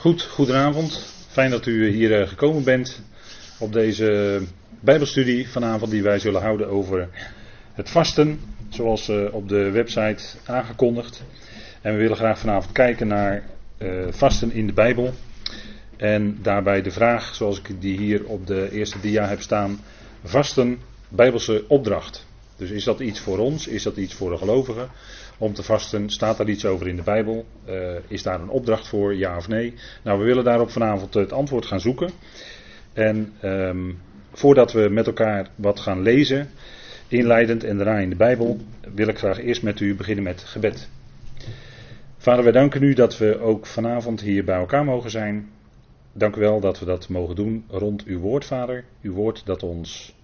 Goed, goedenavond. Fijn dat u hier eh, gekomen bent op deze Bijbelstudie vanavond die wij zullen houden over het vasten, zoals eh, op de website aangekondigd. En we willen graag vanavond kijken naar vasten in de Bijbel. En daarbij de vraag, zoals ik die hier op de eerste dia heb staan, vasten, Bijbelse opdracht. Dus is dat iets voor ons? Is dat iets voor de gelovigen? Om te vasten, staat daar iets over in de Bijbel? Uh, is daar een opdracht voor, ja of nee? Nou, we willen daarop vanavond het antwoord gaan zoeken. En um, voordat we met elkaar wat gaan lezen, inleidend en daarna in de Bijbel, wil ik graag eerst met u beginnen met gebed. Vader, wij danken u dat we ook vanavond hier bij elkaar mogen zijn. Dank u wel dat we dat mogen doen rond uw woord, Vader. Uw woord dat ons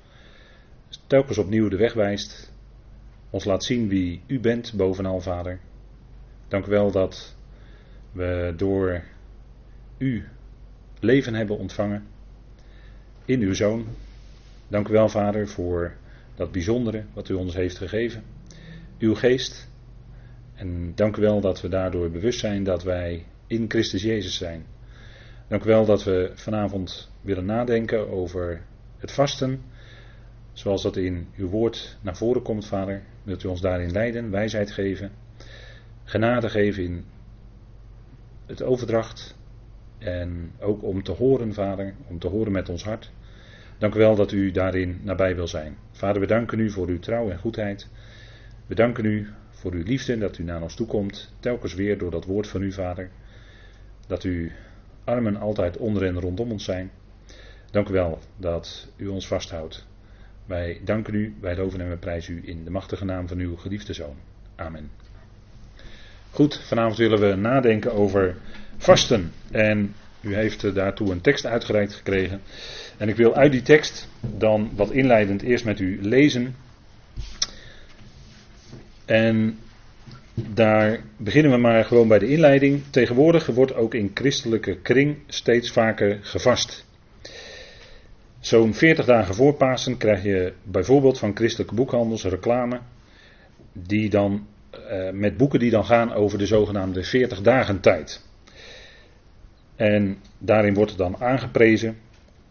telkens opnieuw de weg wijst. Ons laat zien wie u bent bovenal, Vader. Dank u wel dat we door u leven hebben ontvangen in uw zoon. Dank u wel, Vader, voor dat bijzondere wat u ons heeft gegeven. Uw geest. En dank u wel dat we daardoor bewust zijn dat wij in Christus Jezus zijn. Dank u wel dat we vanavond willen nadenken over het vasten. Zoals dat in uw woord naar voren komt, Vader. Wilt u ons daarin leiden, wijsheid geven, genade geven in het overdracht. En ook om te horen, Vader, om te horen met ons hart. Dank u wel dat u daarin nabij wil zijn. Vader, we danken u voor uw trouw en goedheid. We danken u voor uw liefde dat u naar ons toe komt, telkens weer door dat woord van u, Vader. Dat uw armen altijd onder en rondom ons zijn. Dank u wel dat u ons vasthoudt. Wij danken u, wij loven en wij prijzen u in de machtige naam van uw geliefde zoon. Amen. Goed, vanavond willen we nadenken over vasten. En u heeft daartoe een tekst uitgereikt gekregen. En ik wil uit die tekst dan wat inleidend eerst met u lezen. En daar beginnen we maar gewoon bij de inleiding. Tegenwoordig wordt ook in christelijke kring steeds vaker gevast. Zo'n 40 dagen voor Pasen krijg je bijvoorbeeld van christelijke boekhandels reclame. Die dan, uh, met boeken die dan gaan over de zogenaamde 40 dagen tijd. En daarin wordt er dan aangeprezen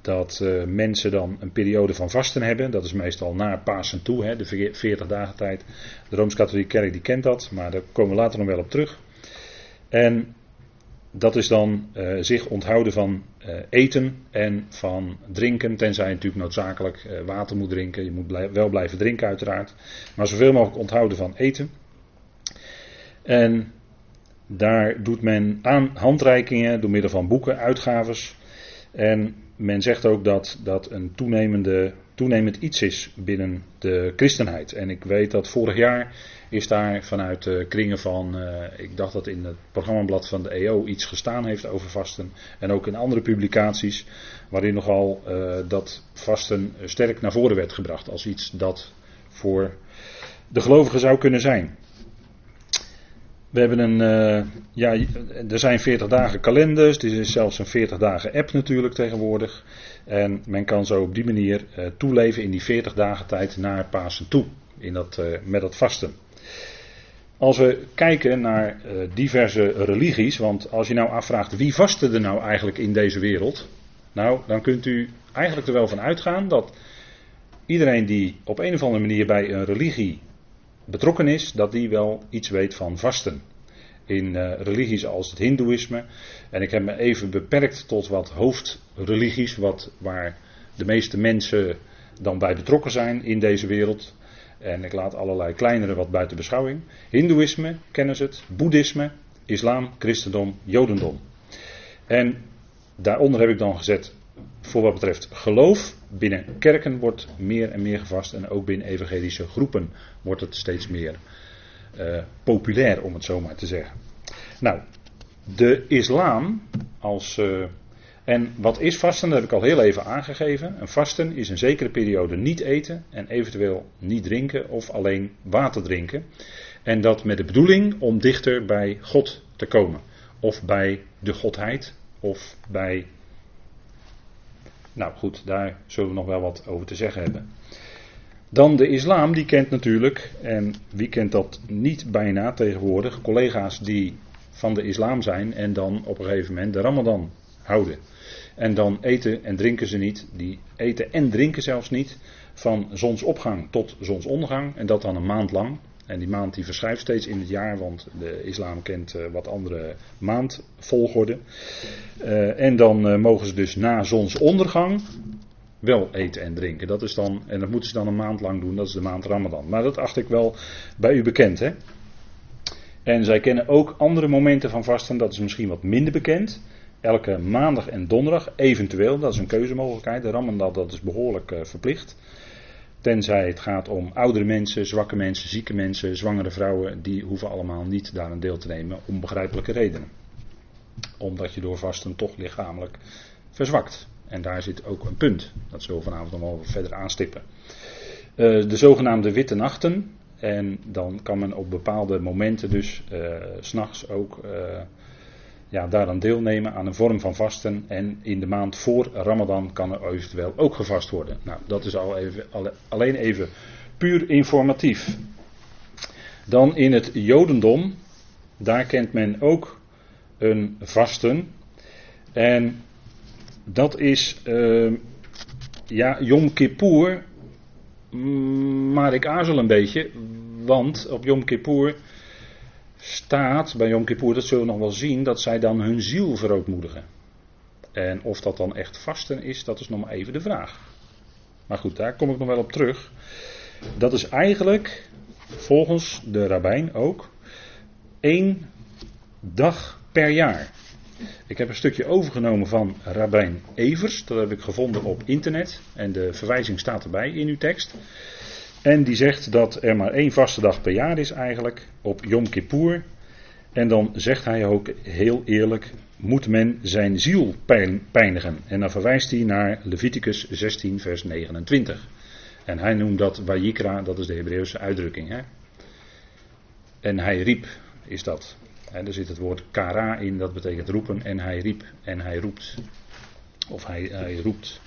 dat uh, mensen dan een periode van vasten hebben. Dat is meestal na Pasen toe, hè, de 40 dagen tijd. De Rooms-Katholieke Kerk die kent dat, maar daar komen we later nog wel op terug. En dat is dan uh, zich onthouden van eten en van drinken, tenzij je natuurlijk noodzakelijk water moet drinken. Je moet wel blijven drinken uiteraard, maar zoveel mogelijk onthouden van eten. En daar doet men aan handreikingen door middel van boeken, uitgaves. En men zegt ook dat dat een toenemende, toenemend iets is binnen de christenheid. En ik weet dat vorig jaar is daar vanuit kringen van, uh, ik dacht dat in het programmablad van de EO iets gestaan heeft over vasten. En ook in andere publicaties, waarin nogal uh, dat vasten sterk naar voren werd gebracht als iets dat voor de gelovigen zou kunnen zijn. We hebben een, uh, ja, er zijn 40 dagen kalenders, er is zelfs een 40 dagen app natuurlijk tegenwoordig. En men kan zo op die manier toeleven in die 40 dagen tijd naar Pasen toe, in dat, met dat vasten. Als we kijken naar diverse religies, want als je nou afvraagt wie vaste er nou eigenlijk in deze wereld, nou dan kunt u eigenlijk er wel van uitgaan dat iedereen die op een of andere manier bij een religie betrokken is, dat die wel iets weet van vasten. In uh, religies als het Hindoeïsme. En ik heb me even beperkt tot wat hoofdreligies, wat, waar de meeste mensen dan bij betrokken zijn in deze wereld. En ik laat allerlei kleinere wat buiten beschouwing. Hindoeïsme, kennen ze het, Boeddhisme, Islam, Christendom, Jodendom. En daaronder heb ik dan gezet voor wat betreft geloof, binnen kerken wordt meer en meer gevast en ook binnen evangelische groepen wordt het steeds meer uh, populair, om het zo maar te zeggen. Nou, de islam als. Uh, en wat is vasten? Dat heb ik al heel even aangegeven. Een vasten is een zekere periode niet eten en eventueel niet drinken of alleen water drinken. En dat met de bedoeling om dichter bij God te komen. Of bij de Godheid of bij nou goed, daar zullen we nog wel wat over te zeggen hebben. Dan de islam, die kent natuurlijk, en wie kent dat niet bijna tegenwoordig, collega's die van de islam zijn en dan op een gegeven moment de Ramadan houden. En dan eten en drinken ze niet, die eten en drinken zelfs niet, van zonsopgang tot zonsondergang en dat dan een maand lang. En die maand die verschuift steeds in het jaar, want de islam kent eh, wat andere maandvolgorde. Uh, en dan uh, mogen ze dus na zonsondergang wel eten en drinken. Dat is dan, en dat moeten ze dan een maand lang doen, dat is de maand Ramadan. Maar dat acht ik wel bij u bekend. Hè? En zij kennen ook andere momenten van vasten, dat is misschien wat minder bekend. Elke maandag en donderdag, eventueel, dat is een keuzemogelijkheid. De Ramadan dat is behoorlijk uh, verplicht. Tenzij het gaat om oudere mensen, zwakke mensen, zieke mensen, zwangere vrouwen, die hoeven allemaal niet daaraan deel te nemen, om begrijpelijke redenen. Omdat je door vasten toch lichamelijk verzwakt. En daar zit ook een punt. Dat zullen we vanavond nog wel verder aanstippen. Uh, de zogenaamde witte nachten. En dan kan men op bepaalde momenten dus uh, s'nachts ook ja, daaraan deelnemen aan een vorm van vasten. En in de maand voor Ramadan kan er eventueel ook gevast worden. Nou, dat is al even, alleen even puur informatief. Dan in het Jodendom, daar kent men ook een vasten. En dat is uh, ja, Yom Kippur. Maar ik aarzel een beetje, want op Yom Kippur staat, bij Yom Kippur, dat zullen we nog wel zien, dat zij dan hun ziel verootmoedigen. En of dat dan echt vasten is, dat is nog maar even de vraag. Maar goed, daar kom ik nog wel op terug. Dat is eigenlijk, volgens de rabbijn ook, één dag per jaar. Ik heb een stukje overgenomen van Rabijn Evers. Dat heb ik gevonden op internet. En de verwijzing staat erbij in uw tekst. En die zegt dat er maar één vaste dag per jaar is eigenlijk. Op Yom Kippur. En dan zegt hij ook heel eerlijk. Moet men zijn ziel pijnigen. En dan verwijst hij naar Leviticus 16 vers 29. En hij noemt dat Wajikra. Dat is de Hebreeuwse uitdrukking. Hè? En hij riep is dat. En er zit het woord kara in, dat betekent roepen. En hij riep en hij roept. Of hij, hij roept.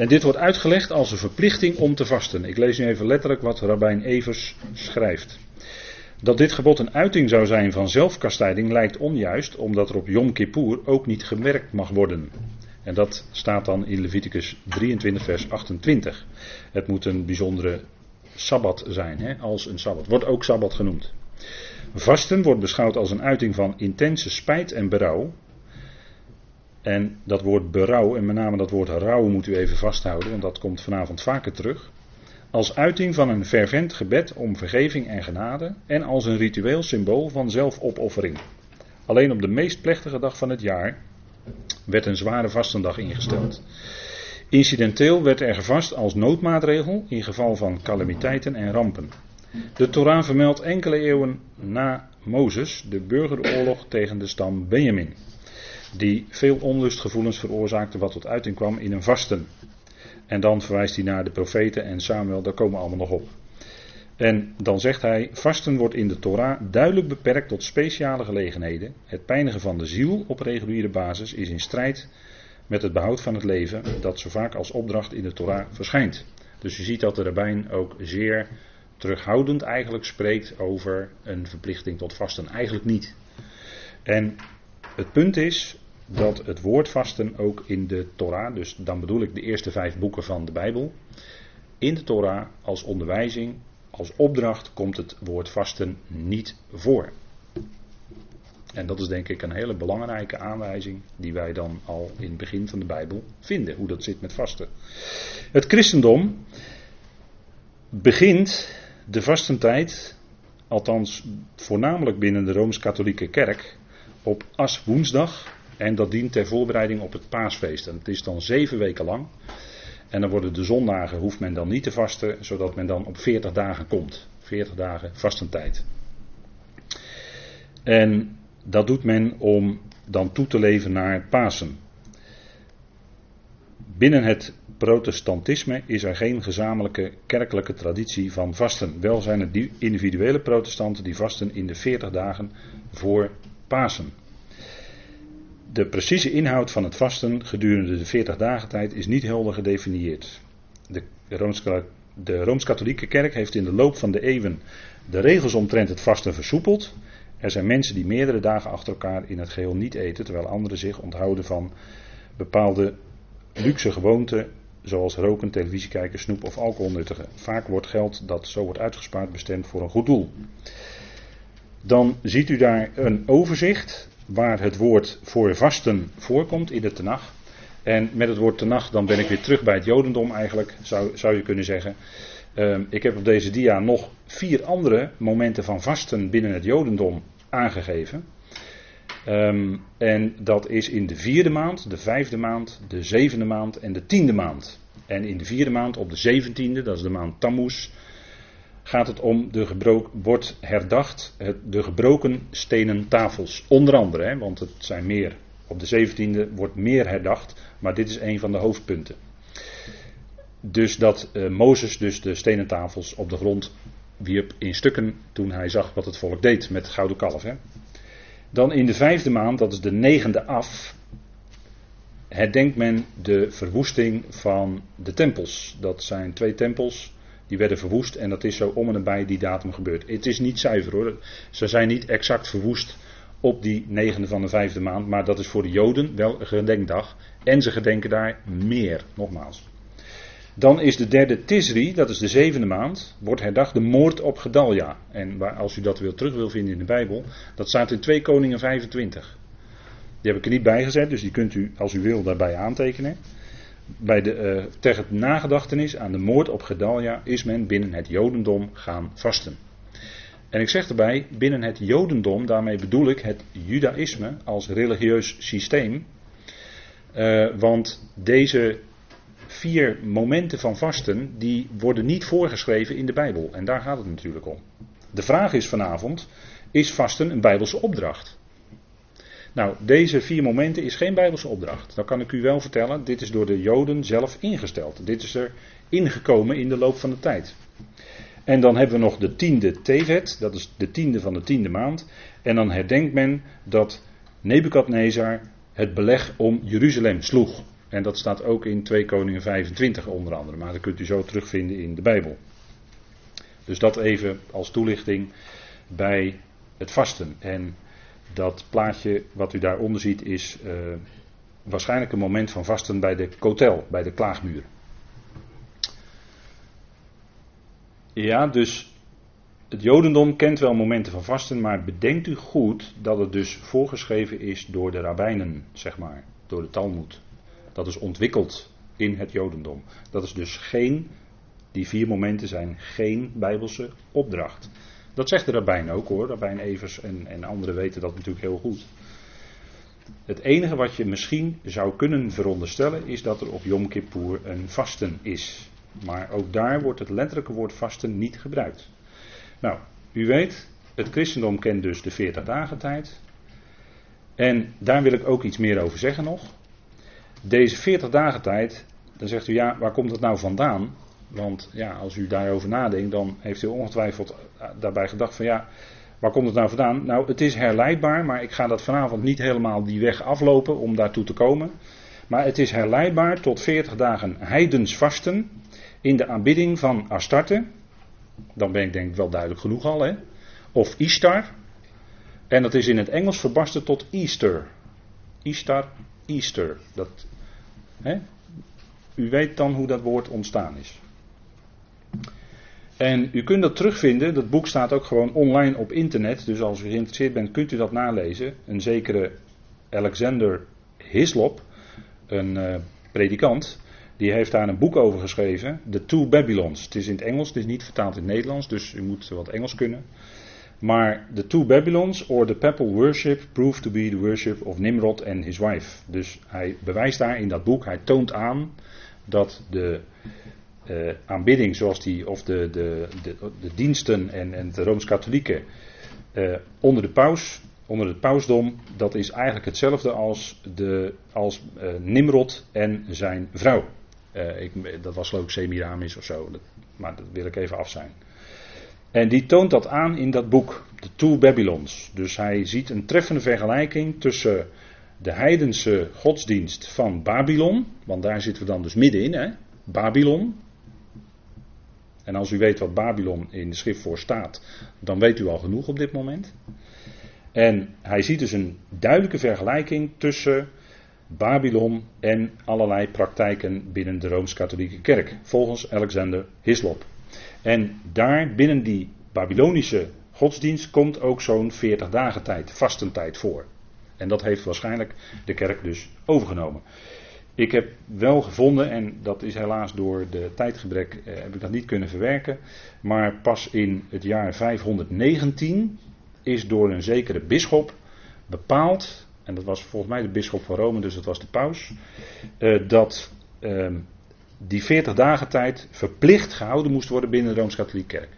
En dit wordt uitgelegd als een verplichting om te vasten. Ik lees nu even letterlijk wat Rabijn Evers schrijft. Dat dit gebod een uiting zou zijn van zelfkastijding lijkt onjuist, omdat er op Yom Kippur ook niet gemerkt mag worden. En dat staat dan in Leviticus 23, vers 28. Het moet een bijzondere sabbat zijn, hè, als een sabbat. Wordt ook sabbat genoemd. Vasten wordt beschouwd als een uiting van intense spijt en berouw. En dat woord berouw, en met name dat woord rouw, moet u even vasthouden, want dat komt vanavond vaker terug. Als uiting van een fervent gebed om vergeving en genade en als een ritueel symbool van zelfopoffering. Alleen op de meest plechtige dag van het jaar werd een zware vastendag ingesteld. Incidenteel werd er gevast als noodmaatregel in geval van calamiteiten en rampen. De Torah vermeldt enkele eeuwen na Mozes de burgeroorlog tegen de stam Benjamin, die veel onlustgevoelens veroorzaakte wat tot uiting kwam in een vasten. En dan verwijst hij naar de profeten en Samuel, daar komen we allemaal nog op. En dan zegt hij, vasten wordt in de Torah duidelijk beperkt tot speciale gelegenheden. Het pijnigen van de ziel op reguliere basis is in strijd met het behoud van het leven, dat zo vaak als opdracht in de Torah verschijnt. Dus je ziet dat de rabbijn ook zeer terughoudend eigenlijk spreekt over een verplichting tot vasten. Eigenlijk niet. En het punt is dat het woord vasten ook in de Torah, dus dan bedoel ik de eerste vijf boeken van de Bijbel, in de Torah als onderwijzing, als opdracht komt het woord vasten niet voor. En dat is denk ik een hele belangrijke aanwijzing die wij dan al in het begin van de Bijbel vinden, hoe dat zit met vasten. Het christendom begint de vastentijd, althans voornamelijk binnen de Rooms-Katholieke Kerk, op As woensdag. En dat dient ter voorbereiding op het paasfeest. En het is dan zeven weken lang. En dan worden de zondagen, hoeft men dan niet te vasten, zodat men dan op 40 dagen komt. 40 dagen vastentijd. En dat doet men om dan toe te leven naar Pasen. Binnen het protestantisme is er geen gezamenlijke kerkelijke traditie van vasten. Wel zijn er individuele protestanten die vasten in de 40 dagen voor Pasen. De precieze inhoud van het vasten gedurende de 40 dagen tijd is niet helder gedefinieerd. De, Rooms-Katholieke Kerk heeft in de loop van de eeuwen de regels omtrent het vasten versoepeld Er zijn mensen die meerdere dagen achter elkaar in het geheel niet eten, terwijl anderen zich onthouden van bepaalde luxe gewoonten, zoals roken, televisie kijken, snoep of alcohol nuttigen. Vaak wordt geld dat zo wordt uitgespaard bestemd voor een goed doel. Dan ziet u daar een overzicht waar het woord voor vasten voorkomt in de Tenach. En met het woord Tenach dan ben ik weer terug bij het Jodendom eigenlijk, zou, zou je kunnen zeggen. Ehm, ik heb op deze dia nog vier andere momenten van vasten binnen het Jodendom aangegeven. Ehm, en dat is in de vierde maand, de vijfde maand, de zevende maand en de tiende maand. En in de vierde maand, op de zeventiende, dat is de maand Tammuz, gaat het om de gebroken, wordt herdacht de gebroken stenen tafels. Onder andere, hè, want het zijn meer. Op de zeventiende wordt meer herdacht, maar dit is een van de hoofdpunten. Dus dat uh, Mozes dus de stenen tafels op de grond wierp in stukken toen hij zag wat het volk deed met gouden kalf. Hè. Dan in de vijfde maand, dat is de negende af, herdenkt men de verwoesting van de tempels. Dat zijn twee tempels die werden verwoest en dat is zo om en nabij die datum gebeurd. Het is niet zuiver hoor, ze zijn niet exact verwoest op die negende van de vijfde maand, maar dat is voor de Joden wel een gedenkdag en ze gedenken daar meer, nogmaals. Dan is de derde Tisri, dat is de zevende maand, wordt herdacht de moord op Gedalja. En waar, als u dat wil, terug wil vinden in de Bijbel, dat staat in 2 Koningen 25. Die heb ik er niet bij gezet, dus die kunt u als u wil daarbij aantekenen. Bij de, uh, ter het nagedachtenis aan de moord op Gedalja is men binnen het Jodendom gaan vasten. En ik zeg erbij, binnen het Jodendom, daarmee bedoel ik het Judaïsme als religieus systeem. Uh, want deze vier momenten van vasten, die worden niet voorgeschreven in de Bijbel. En daar gaat het natuurlijk om. De vraag is vanavond, is vasten een Bijbelse opdracht? Nou, deze vier momenten is geen Bijbelse opdracht. Dat kan ik u wel vertellen. Dit is door de Joden zelf ingesteld. Dit is er ingekomen in de loop van de tijd. En dan hebben we nog de tiende Tevet, dat is de tiende van de tiende maand. En dan herdenkt men dat Nebukadnezar het beleg om Jeruzalem sloeg. En dat staat ook in 2 Koningen 25 onder andere, maar dat kunt u zo terugvinden in de Bijbel. Dus dat even als toelichting bij het vasten. En dat plaatje wat u daaronder ziet is uh, waarschijnlijk een moment van vasten bij de kotel, bij de klaagmuur. Ja, dus het Jodendom kent wel momenten van vasten, maar bedenkt u goed dat het dus voorgeschreven is door de rabbijnen, zeg maar, door de Talmud. Dat is ontwikkeld in het Jodendom. Dat is dus geen, die vier momenten zijn geen bijbelse opdracht. Dat zegt de rabbijn ook hoor, rabbijn Evers en, en anderen weten dat natuurlijk heel goed. Het enige wat je misschien zou kunnen veronderstellen is dat er op Yom Kippur een vasten is. Maar ook daar wordt het letterlijke woord vasten niet gebruikt. Nou, u weet, het christendom kent dus de 40 dagen tijd. En daar wil ik ook iets meer over zeggen nog. Deze 40 dagen tijd, dan zegt u ja, waar komt het nou vandaan? Want ja, als u daarover nadenkt, dan heeft u ongetwijfeld daarbij gedacht van ja, waar komt het nou vandaan? Nou, het is herleidbaar, maar ik ga dat vanavond niet helemaal die weg aflopen om daartoe te komen. Maar het is herleidbaar tot 40 dagen heidens vasten in de aanbidding van Astarte. Dan ben ik denk ik wel duidelijk genoeg al, hè? Of Ishtar. En dat is in het Engels verbarsten tot Easter. Ishtar, Easter. Dat, hè? U weet dan hoe dat woord ontstaan is. En u kunt dat terugvinden, dat boek staat ook gewoon online op internet, dus als u geïnteresseerd bent kunt u dat nalezen. Een zekere Alexander Hislop, een uh, predikant, die heeft daar een boek over geschreven, The Two Babylons. Het is in het Engels, het is niet vertaald in het Nederlands, dus u moet wat Engels kunnen. Maar The Two Babylons, or the Papal Worship, proved to be the worship of Nimrod and his wife. Dus hij bewijst daar in dat boek, hij toont aan dat de uh, aanbidding zoals die, of de, de, de, diensten en, en de Rooms-Katholieken uh, onder de paus, onder het pausdom, dat is eigenlijk hetzelfde als, de, als uh, Nimrod en zijn vrouw. Ik, dat was geloof ik Semiramis of zo, maar dat wil ik even af zijn. En die toont dat aan in dat boek, de Two Babylons. Dus hij ziet een treffende vergelijking tussen de heidense godsdienst van Babylon, want daar zitten we dan dus middenin, hè? Babylon, en als u weet wat Babylon in de schrift voor staat, dan weet u al genoeg op dit moment. En hij ziet dus een duidelijke vergelijking tussen Babylon en allerlei praktijken binnen de Rooms-Katholieke Kerk, volgens Alexander Hislop. En daar binnen die Babylonische godsdienst komt ook zo'n 40 dagen tijd, vastentijd voor. En dat heeft waarschijnlijk de kerk dus overgenomen. Ik heb wel gevonden, en dat is helaas door de tijdgebrek eh, heb ik dat niet kunnen verwerken, maar pas in het jaar 519 is door een zekere bisschop bepaald, en dat was volgens mij de bisschop van Rome, dus dat was de paus, eh, dat eh, die 40 dagen tijd verplicht gehouden moest worden binnen de Rooms-Katholieke Kerk.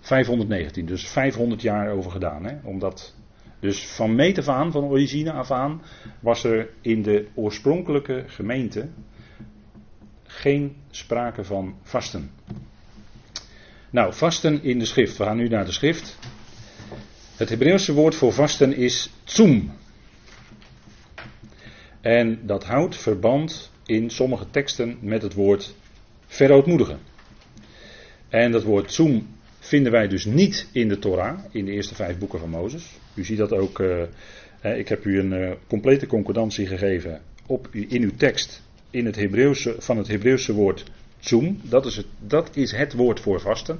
519, dus 500 jaar over gedaan. Hè, omdat, dus van meet af aan, van origine af aan, was er in de oorspronkelijke gemeente geen sprake van vasten. Nou, vasten in de schrift. We gaan nu naar de schrift. Het Hebreeuwse woord voor vasten is tsum. En dat houdt verband in sommige teksten met het woord verootmoedigen. En dat woord tsum vinden wij dus niet in de Torah, in de eerste vijf boeken van Mozes. U ziet dat ook, uh, ik heb u een uh, complete concordantie gegeven op, in uw tekst in het Hebreeuwse, van het Hebreeuwse woord tsum. Dat is, het, dat is het woord voor vasten.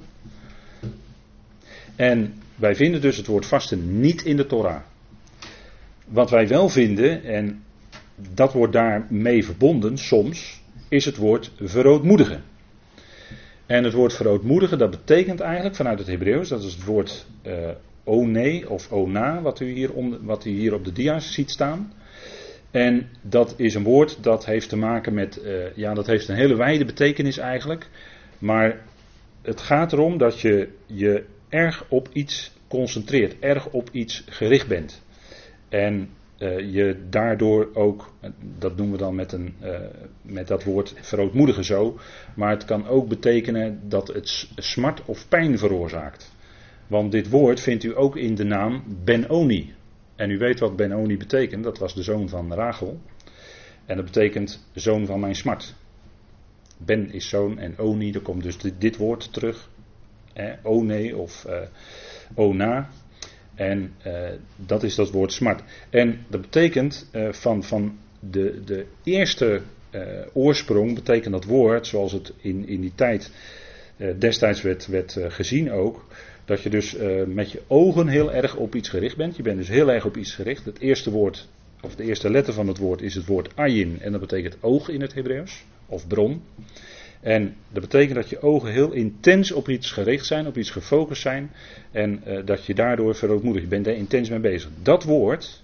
En wij vinden dus het woord vasten niet in de Torah. Wat wij wel vinden, en dat wordt daarmee verbonden soms, is het woord verootmoedigen. En het woord verootmoedigen, dat betekent eigenlijk vanuit het Hebreeuws, dat is het woord uh, one of ona, wat u, hier wat u hier op de dia's ziet staan. En dat is een woord dat heeft te maken met, uh, ja, dat heeft een hele wijde betekenis eigenlijk. Maar het gaat erom dat je je erg op iets concentreert, erg op iets gericht bent. En uh, je daardoor ook, dat doen we dan met, een, uh, met dat woord verootmoedigen zo, maar het kan ook betekenen dat het smart of pijn veroorzaakt. Want dit woord vindt u ook in de naam Benoni. En u weet wat Benoni betekent, dat was de zoon van Rachel. En dat betekent zoon van mijn smart. Ben is zoon en Oni, er komt dus dit, woord terug. Eh, one of uh, Ona. En uh, dat is dat woord smart. En dat betekent uh, van, van de, de eerste uh, oorsprong, betekent dat woord, zoals het in, in die tijd destijds werd, werd gezien ook, dat je dus met je ogen heel erg op iets gericht bent. Je bent dus heel erg op iets gericht. Het eerste woord, of de eerste letter van het woord is het woord ayin, en dat betekent oog in het Hebreeuws, of bron. En dat betekent dat je ogen heel intens op iets gericht zijn, op iets gefocust zijn. En uh, dat je daardoor verootmoedigd Je bent daar intens mee bezig. Dat woord,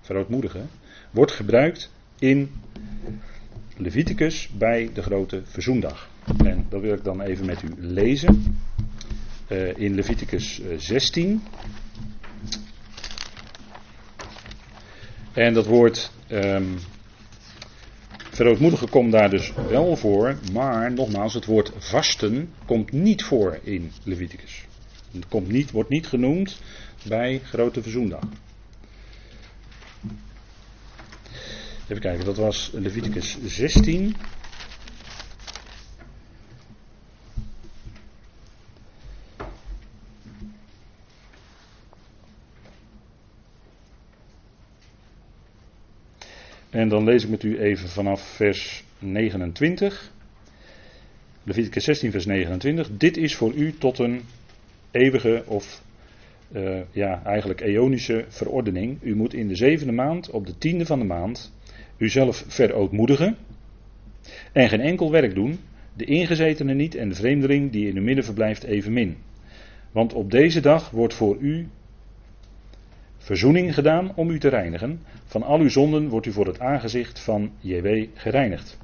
verootmoedigen, wordt gebruikt in Leviticus bij de grote verzoendag. En dat wil ik dan even met u lezen. Uh, in Leviticus 16. En dat woord. Um, Verootmoedigen komt daar dus wel voor, maar nogmaals, het woord vasten komt niet voor in Leviticus. Het komt niet, wordt niet genoemd bij Grote Verzoendag. Even kijken, dat was Leviticus 16. En dan lees ik met u even vanaf vers 29. Leviticus 16, vers 29. Dit is voor u tot een eeuwige of uh, ja, eigenlijk eonische verordening. U moet in de zevende maand, op de tiende van de maand, uzelf verootmoedigen en geen enkel werk doen, de ingezetene niet en de vreemdeling die in uw midden verblijft evenmin. Want op deze dag wordt voor u verzoening gedaan om u te reinigen. Van al uw zonden wordt u voor het aangezicht van JW gereinigd.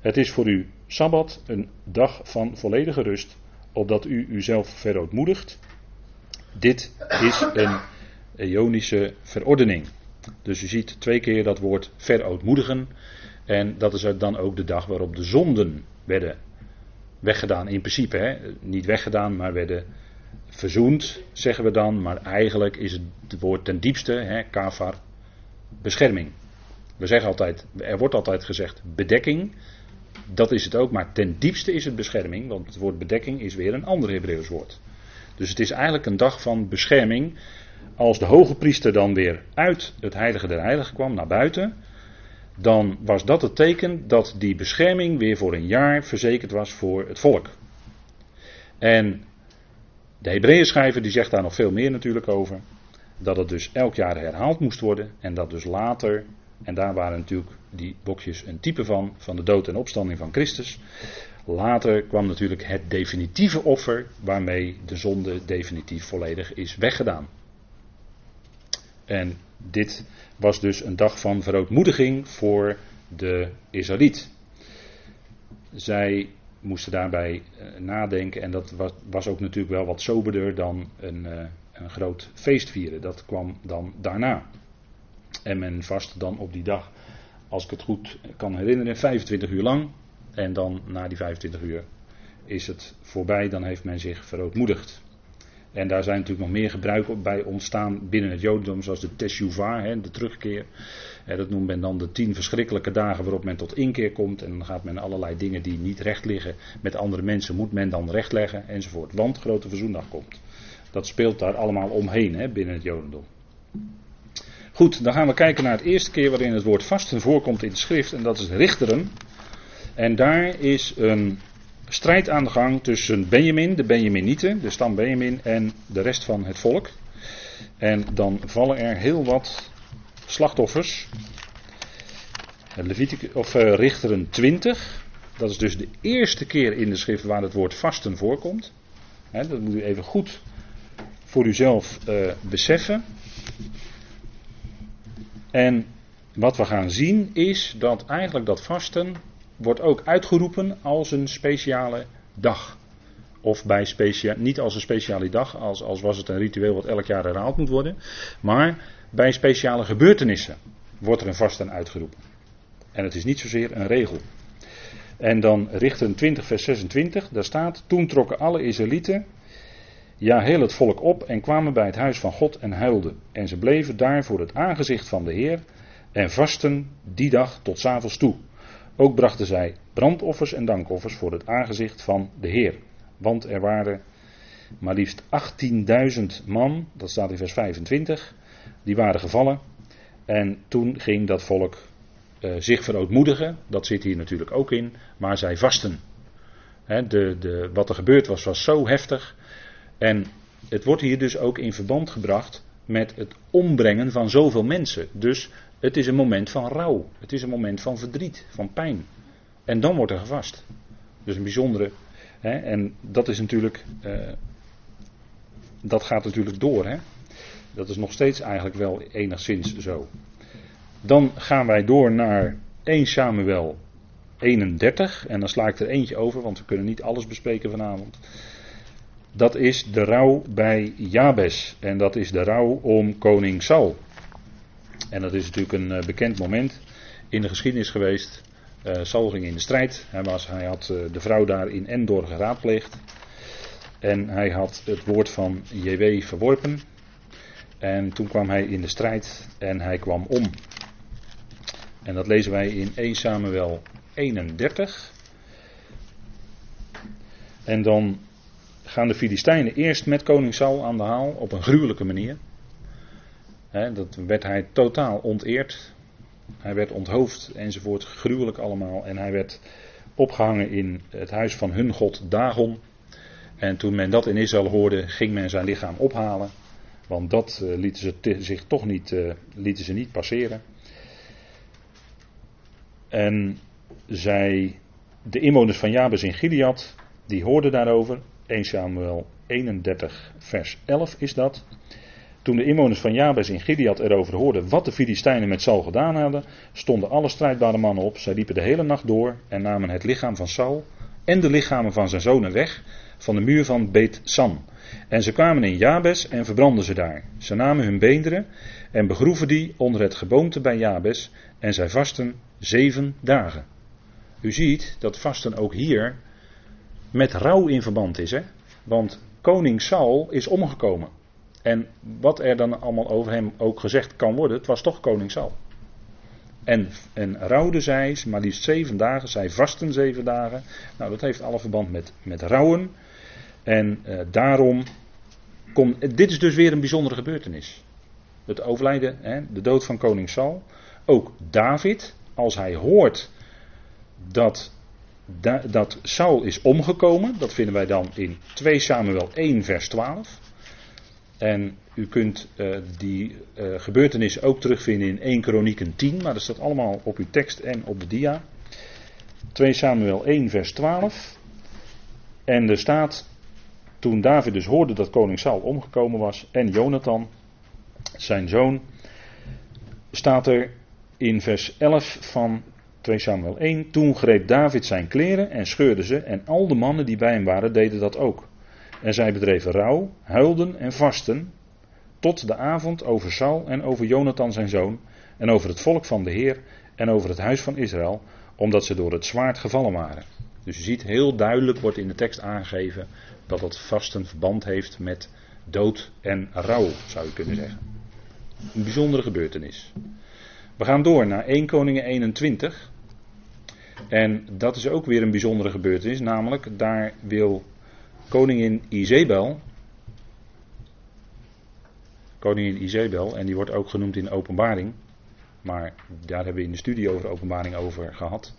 Het is voor u Sabbat een dag van volledige rust, opdat u uzelf verootmoedigt. Dit is een eonische verordening. Dus u ziet twee keer dat woord verootmoedigen. En dat is dan ook de dag waarop de zonden werden weggedaan. In principe, hè? niet weggedaan, maar werden verzoend, zeggen we dan, maar eigenlijk is het woord ten diepste, hè, kafar, bescherming. We zeggen altijd, er wordt altijd gezegd bedekking, dat is het ook, maar ten diepste is het bescherming, want het woord bedekking is weer een ander Hebreeuws woord. Dus het is eigenlijk een dag van bescherming als de hoge priester dan weer uit het heilige der heiligen kwam naar buiten, dan was dat het teken dat die bescherming weer voor een jaar verzekerd was voor het volk. En de Hebreeën schrijver die zegt daar nog veel meer natuurlijk over. Dat het dus elk jaar herhaald moest worden en dat dus later, en daar waren natuurlijk die bokjes een type van, van de dood en opstanding van Christus. Later kwam natuurlijk het definitieve offer waarmee de zonde definitief volledig is weggedaan. En dit was dus een dag van verootmoediging voor de Israëliet. Zij moesten daarbij eh, nadenken en dat was, was, ook natuurlijk wel wat soberder dan een, uh, een groot feest vieren. Dat kwam dan daarna. En men vast dan op die dag, als ik het goed kan herinneren, 25 uur lang. En dan na die 25 uur is het voorbij, dan heeft men zich verootmoedigd. En daar zijn natuurlijk nog meer gebruiken bij ontstaan binnen het Jodendom, zoals de Teshuvah, de terugkeer. Dat noemt men dan de tien verschrikkelijke dagen waarop men tot inkeer komt. En dan gaat men allerlei dingen die niet recht liggen met andere mensen, moet men dan rechtleggen enzovoort. Want grote verzoendag komt. Dat speelt daar allemaal omheen hè, binnen het Jodendom. Goed, dan gaan we kijken naar het eerste keer waarin het woord vasten voorkomt in de schrift. En dat is richteren. En daar is een strijd aan de gang tussen Benjamin, de Benjaminieten, de stam Benjamin en de rest van het volk. En dan vallen er heel wat slachtoffers. Leviticus, of uh, Richteren 20. Dat is dus de eerste keer in de schrift waar het woord vasten voorkomt. dat moet u even goed voor uzelf uh, beseffen. En wat we gaan zien is dat eigenlijk dat vasten wordt ook uitgeroepen als een speciale dag. Of bij specia niet als een speciale dag, als, als was het een ritueel wat elk jaar herhaald moet worden. Maar bij speciale gebeurtenissen wordt er een vasten uitgeroepen. En het is niet zozeer een regel. En dan richten 20 vers 26, daar staat, toen trokken alle Israëlieten, ja heel het volk op en kwamen bij het huis van God en huilden. En ze bleven daar voor het aangezicht van de Heer en vasten die dag tot s'avonds toe. Ook brachten zij brandoffers en dankoffers voor het aangezicht van de Heer. Want er waren maar liefst 18.000 man, dat staat in vers 25, die waren gevallen. En toen ging dat volk uh, zich verootmoedigen, dat zit hier natuurlijk ook in, maar zij vasten. de, de, wat er gebeurd was, was zo heftig. En het wordt hier dus ook in verband gebracht met het ombrengen van zoveel mensen. Dus het is een moment van rouw. Het is een moment van verdriet, van pijn. En dan wordt er gevast. Dus een bijzondere. Hè, en dat is natuurlijk. Uh, dat gaat natuurlijk door. Hè. Dat is nog steeds eigenlijk wel enigszins zo. Dan gaan wij door naar 1 Samuel 31. En dan sla ik er eentje over, want we kunnen niet alles bespreken vanavond. Dat is de rouw bij Jabes. En dat is de rouw om koning Saul. En dat is natuurlijk een eh, bekend moment in de geschiedenis geweest. Uh, Saul ging in de strijd. Hij, was, hij had uh, de vrouw daar in Endor geraadpleegd. En hij had het woord van JW verworpen. En toen kwam hij in de strijd en hij kwam om. En dat lezen wij in 1 Samuel 31. En dan gaan de Filistijnen eerst met koning Saul aan de haal op een gruwelijke manier. Dat werd hij totaal onteerd. Hij werd onthoofd enzovoort, gruwelijk allemaal. En hij werd opgehangen in het huis van hun god Dagon. En toen men dat in Israël hoorde, ging men zijn lichaam ophalen. Want dat uh, lieten ze zich toch niet, uh, lieten ze niet passeren. En zij, de inwoners van Jabes in Gilead, die hoorden daarover. 1 Samuel 31, vers 11 is dat. Toen de inwoners van Jabes in Gilead erover hoorden wat de Filistijnen met Saul gedaan hadden, stonden alle strijdbare mannen op. Zij liepen de hele nacht door en namen het lichaam van Saul en de lichamen van zijn zonen weg van de muur van Bet San. En ze kwamen in Jabes en verbrandden ze daar. Ze namen hun beenderen en begroeven die onder het geboomte bij Jabes en zij vasten zeven dagen. U ziet dat vasten ook hier met rouw in verband is. Hè? Want koning Saul is omgekomen. En wat er dan allemaal over hem ook gezegd kan worden, het was toch koning Saul. En, en rouwden zij, maar liefst zeven dagen, zij vasten zeven dagen. Nou, dat heeft alle verband met, met rouwen. En eh, daarom komt, dit is dus weer een bijzondere gebeurtenis. Het overlijden, hè, de dood van koning Saul. Ook David, als hij hoort dat, dat Saul is omgekomen, dat vinden wij dan in 2 Samuel 1 vers 12. En u kunt uh, die uh, gebeurtenis ook terugvinden in 1 Kronieken 10, maar dat staat allemaal op uw tekst en op de dia. 2 Samuel 1 vers 12. En er staat, toen David dus hoorde dat koning Saul omgekomen was en Jonathan, zijn zoon, staat er in vers 11 van 2 Samuel 1. Toen greep David zijn kleren en scheurde ze en al de mannen die bij hem waren deden dat ook. En zij bedreven rouw, huilden en vasten tot de avond over Saul en over Jonathan zijn zoon en over het volk van de Heer en over het huis van Israël, omdat ze door het zwaard gevallen waren. Dus je ziet heel duidelijk wordt in de tekst aangegeven dat dat vasten verband heeft met dood en rouw, zou je kunnen zeggen. Een bijzondere gebeurtenis. We gaan door naar 1 Koningen 21. En dat is ook weer een bijzondere gebeurtenis, namelijk daar wil koningin Izebel, koningin Izebel, en die wordt ook genoemd in openbaring, maar daar hebben we in de studie over openbaring over gehad.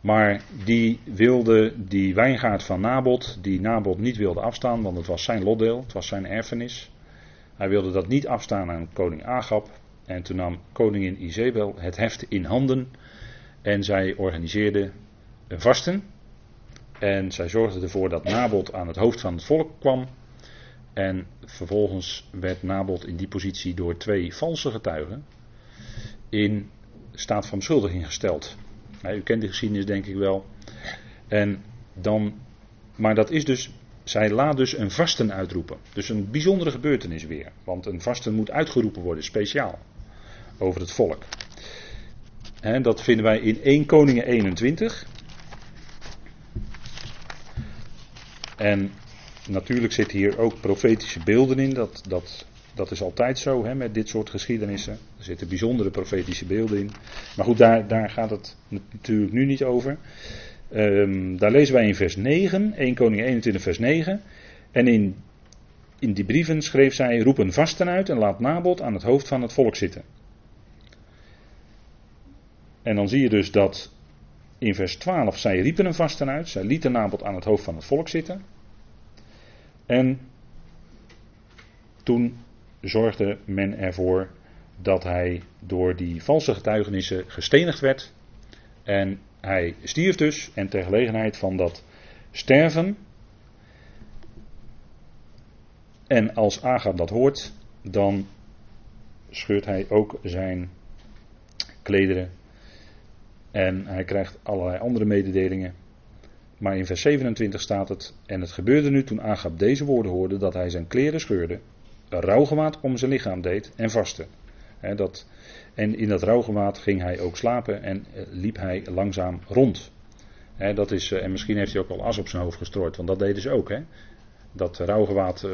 Maar die wilde die wijngaard van Nabot, die Nabot niet wilde afstaan, want het was zijn lotdeel, het was zijn erfenis. Hij wilde dat niet afstaan aan koning Agab. En toen nam koningin Izebel het heft in handen en zij organiseerde een vasten. En zij zorgde ervoor dat Nabot aan het hoofd van het volk kwam. En vervolgens werd Nabot in die positie door twee valse getuigen in staat van beschuldiging gesteld. U kent de geschiedenis denk ik wel. En dan, maar dat is dus, zij laat dus een vasten uitroepen. Dus een bijzondere gebeurtenis weer. Want een vasten moet uitgeroepen worden, speciaal. Over het volk. En dat vinden wij in 1 Koningen 21. En natuurlijk zitten hier ook profetische beelden in. Dat, dat, dat is altijd zo hè, met dit soort geschiedenissen. Er zitten bijzondere profetische beelden in. Maar goed, daar, daar gaat het natuurlijk nu niet over. Um, daar lezen wij in vers 9, 1 Koning 21 vers 9. En in, in die brieven schreef zij, roep een vasten uit en laat Nabot aan het hoofd van het volk zitten. En dan zie je dus dat in vers 12 zij riepen een vasten uit, zij lieten Nabot aan het hoofd van het volk zitten. En toen zorgde men ervoor dat hij door die valse getuigenissen gestenigd werd. En hij stierf dus en ter gelegenheid van dat sterven. En als Agab dat hoort, dan scheurt hij ook zijn klederen. En hij krijgt allerlei andere mededelingen. Maar in vers 27 staat het. En het gebeurde nu toen Agab deze woorden hoorde dat hij zijn kleren scheurde, een rouwgewaad om zijn lichaam deed en vastte. dat, en in dat rouwgewaad ging hij ook slapen en eh, liep hij langzaam rond. dat is, eh, en misschien heeft hij ook al as op zijn hoofd gestrooid, want dat deden ze ook. He. Dat rouwgewaad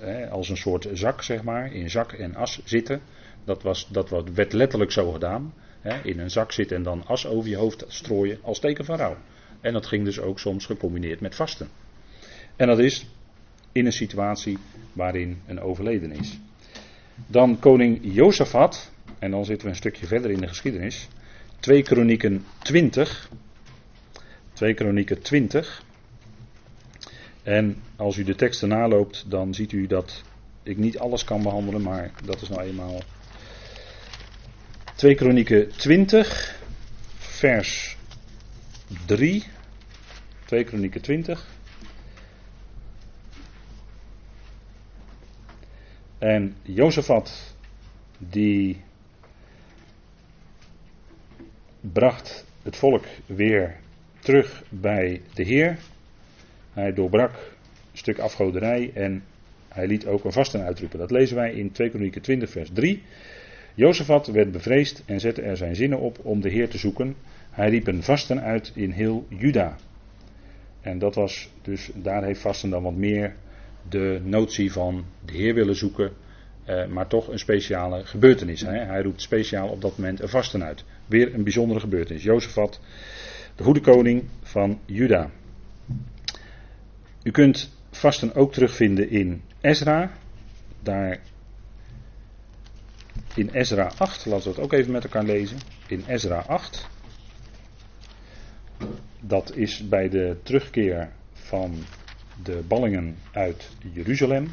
eh, als een soort zak, zeg maar, in zak en as zitten. Dat, was, dat werd letterlijk zo gedaan. in een zak zitten en dan as over je hoofd strooien als teken van rouw. En dat ging dus ook soms gecombineerd met vasten. En dat is in een situatie waarin een overleden is. Dan koning Jozefat, en dan zitten we een stukje verder in de geschiedenis. 2 Kronieken 20. 2 Kronieken 20. En als u de teksten naloopt, dan ziet u dat ik niet alles kan behandelen, maar dat is nou eenmaal 2 Kronieken 20, vers 3. 2 Kronieken 20. En Jozefat, die bracht het volk weer terug bij de Heer. Hij doorbrak een stuk afgoderij en hij liet ook een vasten uitroepen. Dat lezen wij in 2 Kronieken 20 vers 3. Jozefat werd bevreesd en zette er zijn zinnen op om de Heer te zoeken. Hij riep een vasten uit in heel Juda. En dat was dus, daar heeft vasten dan wat meer de notie van de Heer willen zoeken, eh, maar toch een speciale gebeurtenis. Hè? Hij roept speciaal op dat moment een vasten uit. Weer een bijzondere gebeurtenis. Jozefat, de goede koning van Juda. U kunt vasten ook terugvinden in Ezra, daar in Ezra 8, laten we het ook even met elkaar lezen. In Ezra 8, dat is bij de terugkeer van de ballingen uit Jeruzalem.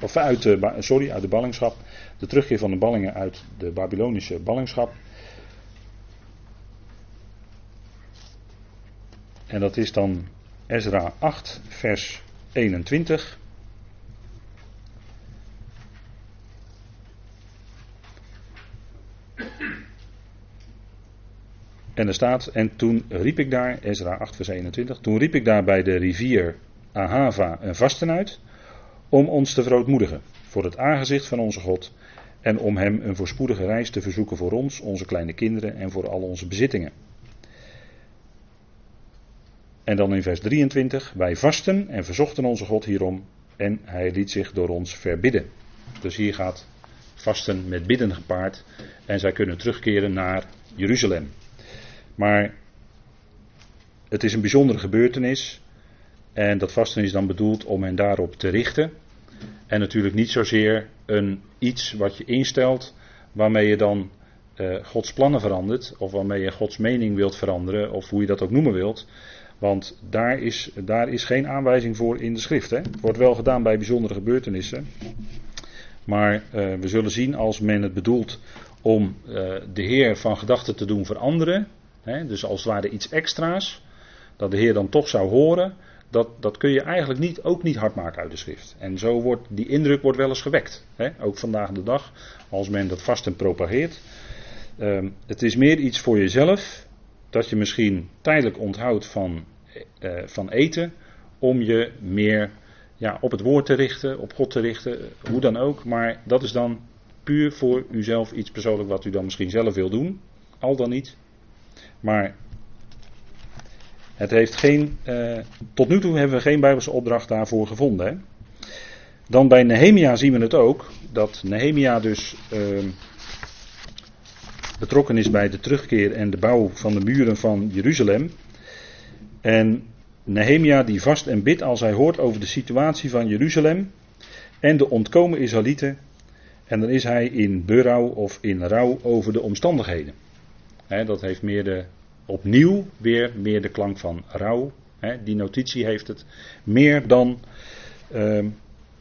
Of uit sorry, uit de ballingschap. De terugkeer van de ballingen uit de Babylonische ballingschap. En dat is dan Ezra 8, vers 21. En er staat, en toen riep ik daar, Ezra 8 vers 21, toen riep ik daar bij de rivier Ahava een vasten uit, om ons te verootmoedigen voor het aangezicht van onze God, en om hem een voorspoedige reis te verzoeken voor ons, onze kleine kinderen en voor al onze bezittingen. En dan in vers 23, wij vasten en verzochten onze God hierom, en hij liet zich door ons verbidden. Dus hier gaat vasten met bidden gepaard, en zij kunnen terugkeren naar Jeruzalem. Maar het is een bijzondere gebeurtenis. En dat vasten is dan bedoeld om hen daarop te richten. En natuurlijk niet zozeer een iets wat je instelt waarmee je dan uh, Gods plannen verandert. Of waarmee je Gods mening wilt veranderen. Of hoe je dat ook noemen wilt. Want daar is, daar is geen aanwijzing voor in de schrift. Hè? Het wordt wel gedaan bij bijzondere gebeurtenissen. Maar uh, we zullen zien als men het bedoelt om uh, de Heer van gedachten te doen veranderen dus als het ware iets extra's, dat de Heer dan toch zou horen, dat, dat kun je eigenlijk niet, ook niet hard maken uit de schrift. En zo wordt die indruk wordt wel eens gewekt. ook vandaag de dag, als men dat vast en propageert. Um, het is meer iets voor jezelf, dat je misschien tijdelijk onthoudt van, uh, van eten, om je meer ja, op het woord te richten, op God te richten, hoe dan ook. Maar dat is dan puur voor uzelf iets persoonlijk wat u dan misschien zelf wil doen, al dan niet. Maar het heeft geen, uh, tot nu toe hebben we geen Bijbelse opdracht daarvoor gevonden. Hè? Dan bij Nehemia zien we het ook, dat Nehemia dus uh, betrokken is bij de terugkeer en de bouw van de muren van Jeruzalem. En Nehemia die vast en bidt als hij hoort over de situatie van Jeruzalem en de ontkomen Israëlieten. En dan is hij in berouw of in rouw over de omstandigheden dat heeft meer de, opnieuw weer meer de klank van rouw. die notitie heeft het meer dan, uh,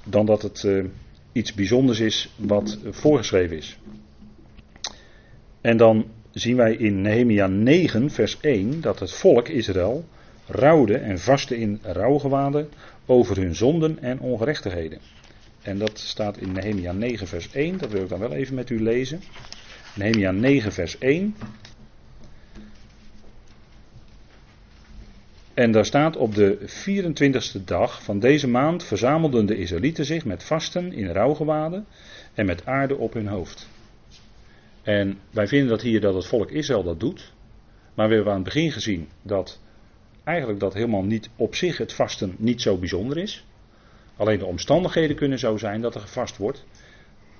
dan dat het uh, iets bijzonders is wat voorgeschreven is. En dan zien wij in Nehemia 9, vers 1, dat het volk Israël rouwde en vastte in rouwgewaden over hun zonden en ongerechtigheden. En dat staat in Nehemia 9, vers 1, dat wil ik dan wel even met u lezen. Nehemia 9, vers 1. En daar staat op de 24e dag van deze maand verzamelden de Israëlieten zich met vasten in rouwgewaden en met aarde op hun hoofd. En wij vinden dat hier dat het volk Israël dat doet. Maar we hebben aan het begin gezien dat eigenlijk dat helemaal niet op zich het vasten niet zo bijzonder is. Alleen de omstandigheden kunnen zo zijn dat er gevast wordt.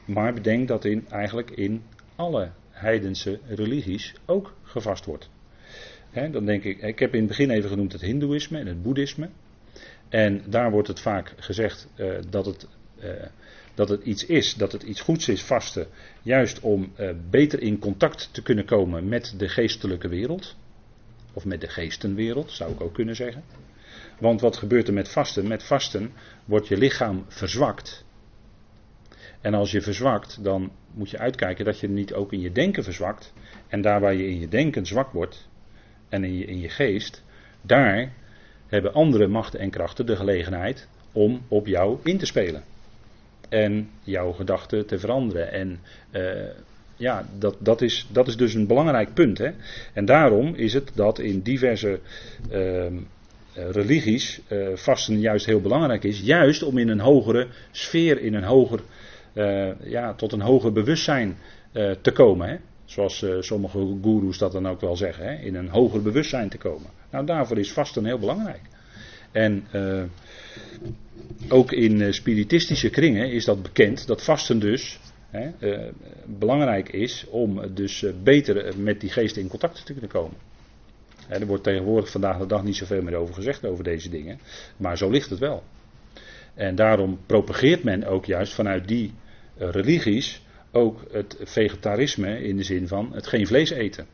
Maar bedenk dat in, eigenlijk in alle heidense religies ook gevast wordt dan denk ik, ik heb in het begin even genoemd het Hindoeïsme en het Boeddhisme. En daar wordt het vaak gezegd uh, dat, het, uh, dat het iets is, dat het iets goeds is, vasten, juist om uh, beter in contact te kunnen komen met de geestelijke wereld. Of met de geestenwereld, zou ik ook kunnen zeggen. Want wat gebeurt er met vasten? Met vasten wordt je lichaam verzwakt. En als je verzwakt, dan moet je uitkijken dat je niet ook in je denken verzwakt. En daar waar je in je denken zwak wordt, en in je, in je geest, daar hebben andere machten en krachten de gelegenheid om op jou in te spelen. En jouw gedachten te veranderen. En uh, ja, dat, dat, is, dat is dus een belangrijk punt. Hè? En daarom is het dat in diverse uh, religies uh, vasten juist heel belangrijk is. Juist om in een hogere sfeer, in een hoger, ja, tot een hoger bewustzijn te komen. Hè? Zoals uh, sommige goeroes dat dan ook wel zeggen, hè, in een hoger bewustzijn te komen. Nou, daarvoor is vasten heel belangrijk. En uh, ook in uh, spiritistische kringen is dat bekend, dat vasten dus hè, belangrijk is om dus beter met die geesten in contact te kunnen komen. er wordt tegenwoordig vandaag de dag niet zoveel meer over gezegd over deze dingen, maar zo ligt het wel. En daarom propageert men ook juist vanuit die eh, religies ook het vegetarisme in de zin van het geen vlees eten.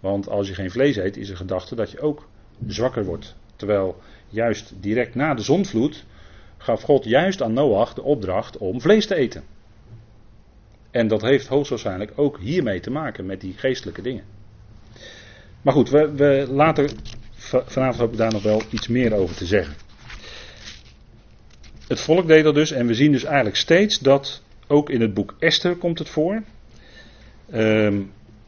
Want als je geen vlees eet, is de gedachte dat je ook zwakker wordt. Terwijl juist direct na de zondvloed gaf God juist aan Noach de opdracht om vlees te eten. En dat heeft hoogstwaarschijnlijk ook hiermee te maken met die geestelijke dingen. Maar goed, we, we later, vanavond heb ik daar nog wel iets meer over te zeggen. Het volk deed dat dus en we zien dus eigenlijk steeds dat ook in het boek Esther komt het voor. Ehm,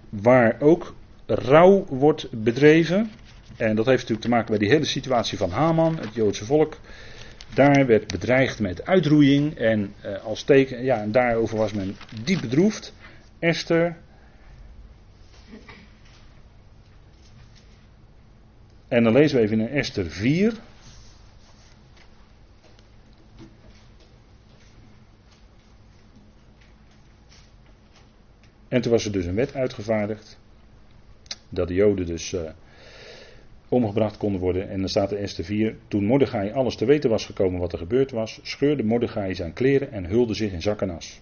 waar ook rouw wordt bedreven. En dat heeft natuurlijk te maken met die hele situatie van Haman, het Joodse volk. Daar werd bedreigd met uitroeiing en uh, als teken, ja, en daarover was men diep bedroefd. Esther. En dan lezen we even in Esther 4. En toen was er dus een wet uitgevaardigd. Dat de Joden dus uh, omgebracht konden worden. En dan staat er Esther 4. Toen Mordechai alles te weten was gekomen wat er gebeurd was, scheurde Mordechai zijn kleren en hulde zich in zak en as.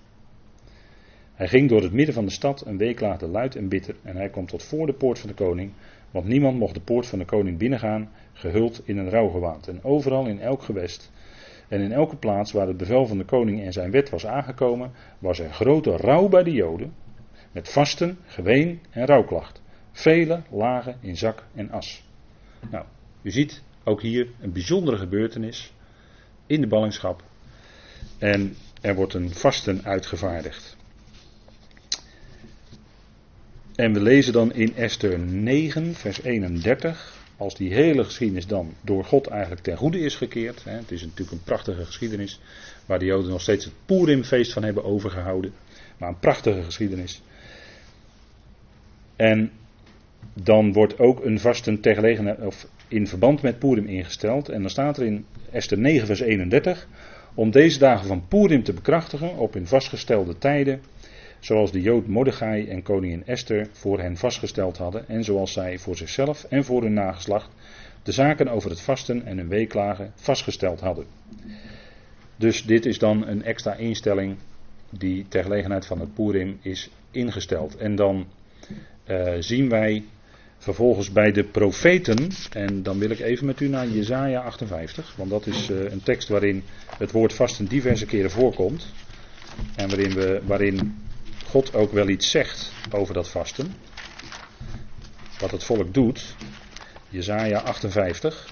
Hij ging door het midden van de stad een week later luid en bitter en hij kwam tot voor de poort van de koning, want niemand mocht de poort van de koning binnengaan, gehuld in een rouwgewaad. En overal in elk gewest en in elke plaats waar het bevel van de koning en zijn wet was aangekomen, was er grote rouw bij de Joden, met vasten, geween en rouwklacht. Velen lagen in zak en as. Nou, u ziet ook hier een bijzondere gebeurtenis in de ballingschap. En er wordt een vasten uitgevaardigd. En we lezen dan in Esther 9, vers 31. Als die hele geschiedenis dan door God eigenlijk ten goede is gekeerd. Hè, het is natuurlijk een prachtige geschiedenis. Waar de Joden nog steeds het Purimfeest van hebben overgehouden. Maar een prachtige geschiedenis. En dan wordt ook een vasten of in verband met Purim ingesteld. En dan staat er in Esther 9, vers 31. Om deze dagen van Purim te bekrachtigen op hun vastgestelde tijden. Zoals de Jood Mordechai en koningin Esther voor hen vastgesteld hadden. En zoals zij voor zichzelf en voor hun nageslacht de zaken over het vasten en hun weeklagen vastgesteld hadden. Dus dit is dan een extra instelling die ter gelegenheid van het Purim is ingesteld. En dan uh, zien wij vervolgens bij de profeten, en dan wil ik even met u naar Jezaja 58, want dat is uh, een tekst waarin het woord vasten diverse keren voorkomt. En waarin, we, waarin God ook wel iets zegt over dat vasten. Wat het volk doet. Jezaja 58.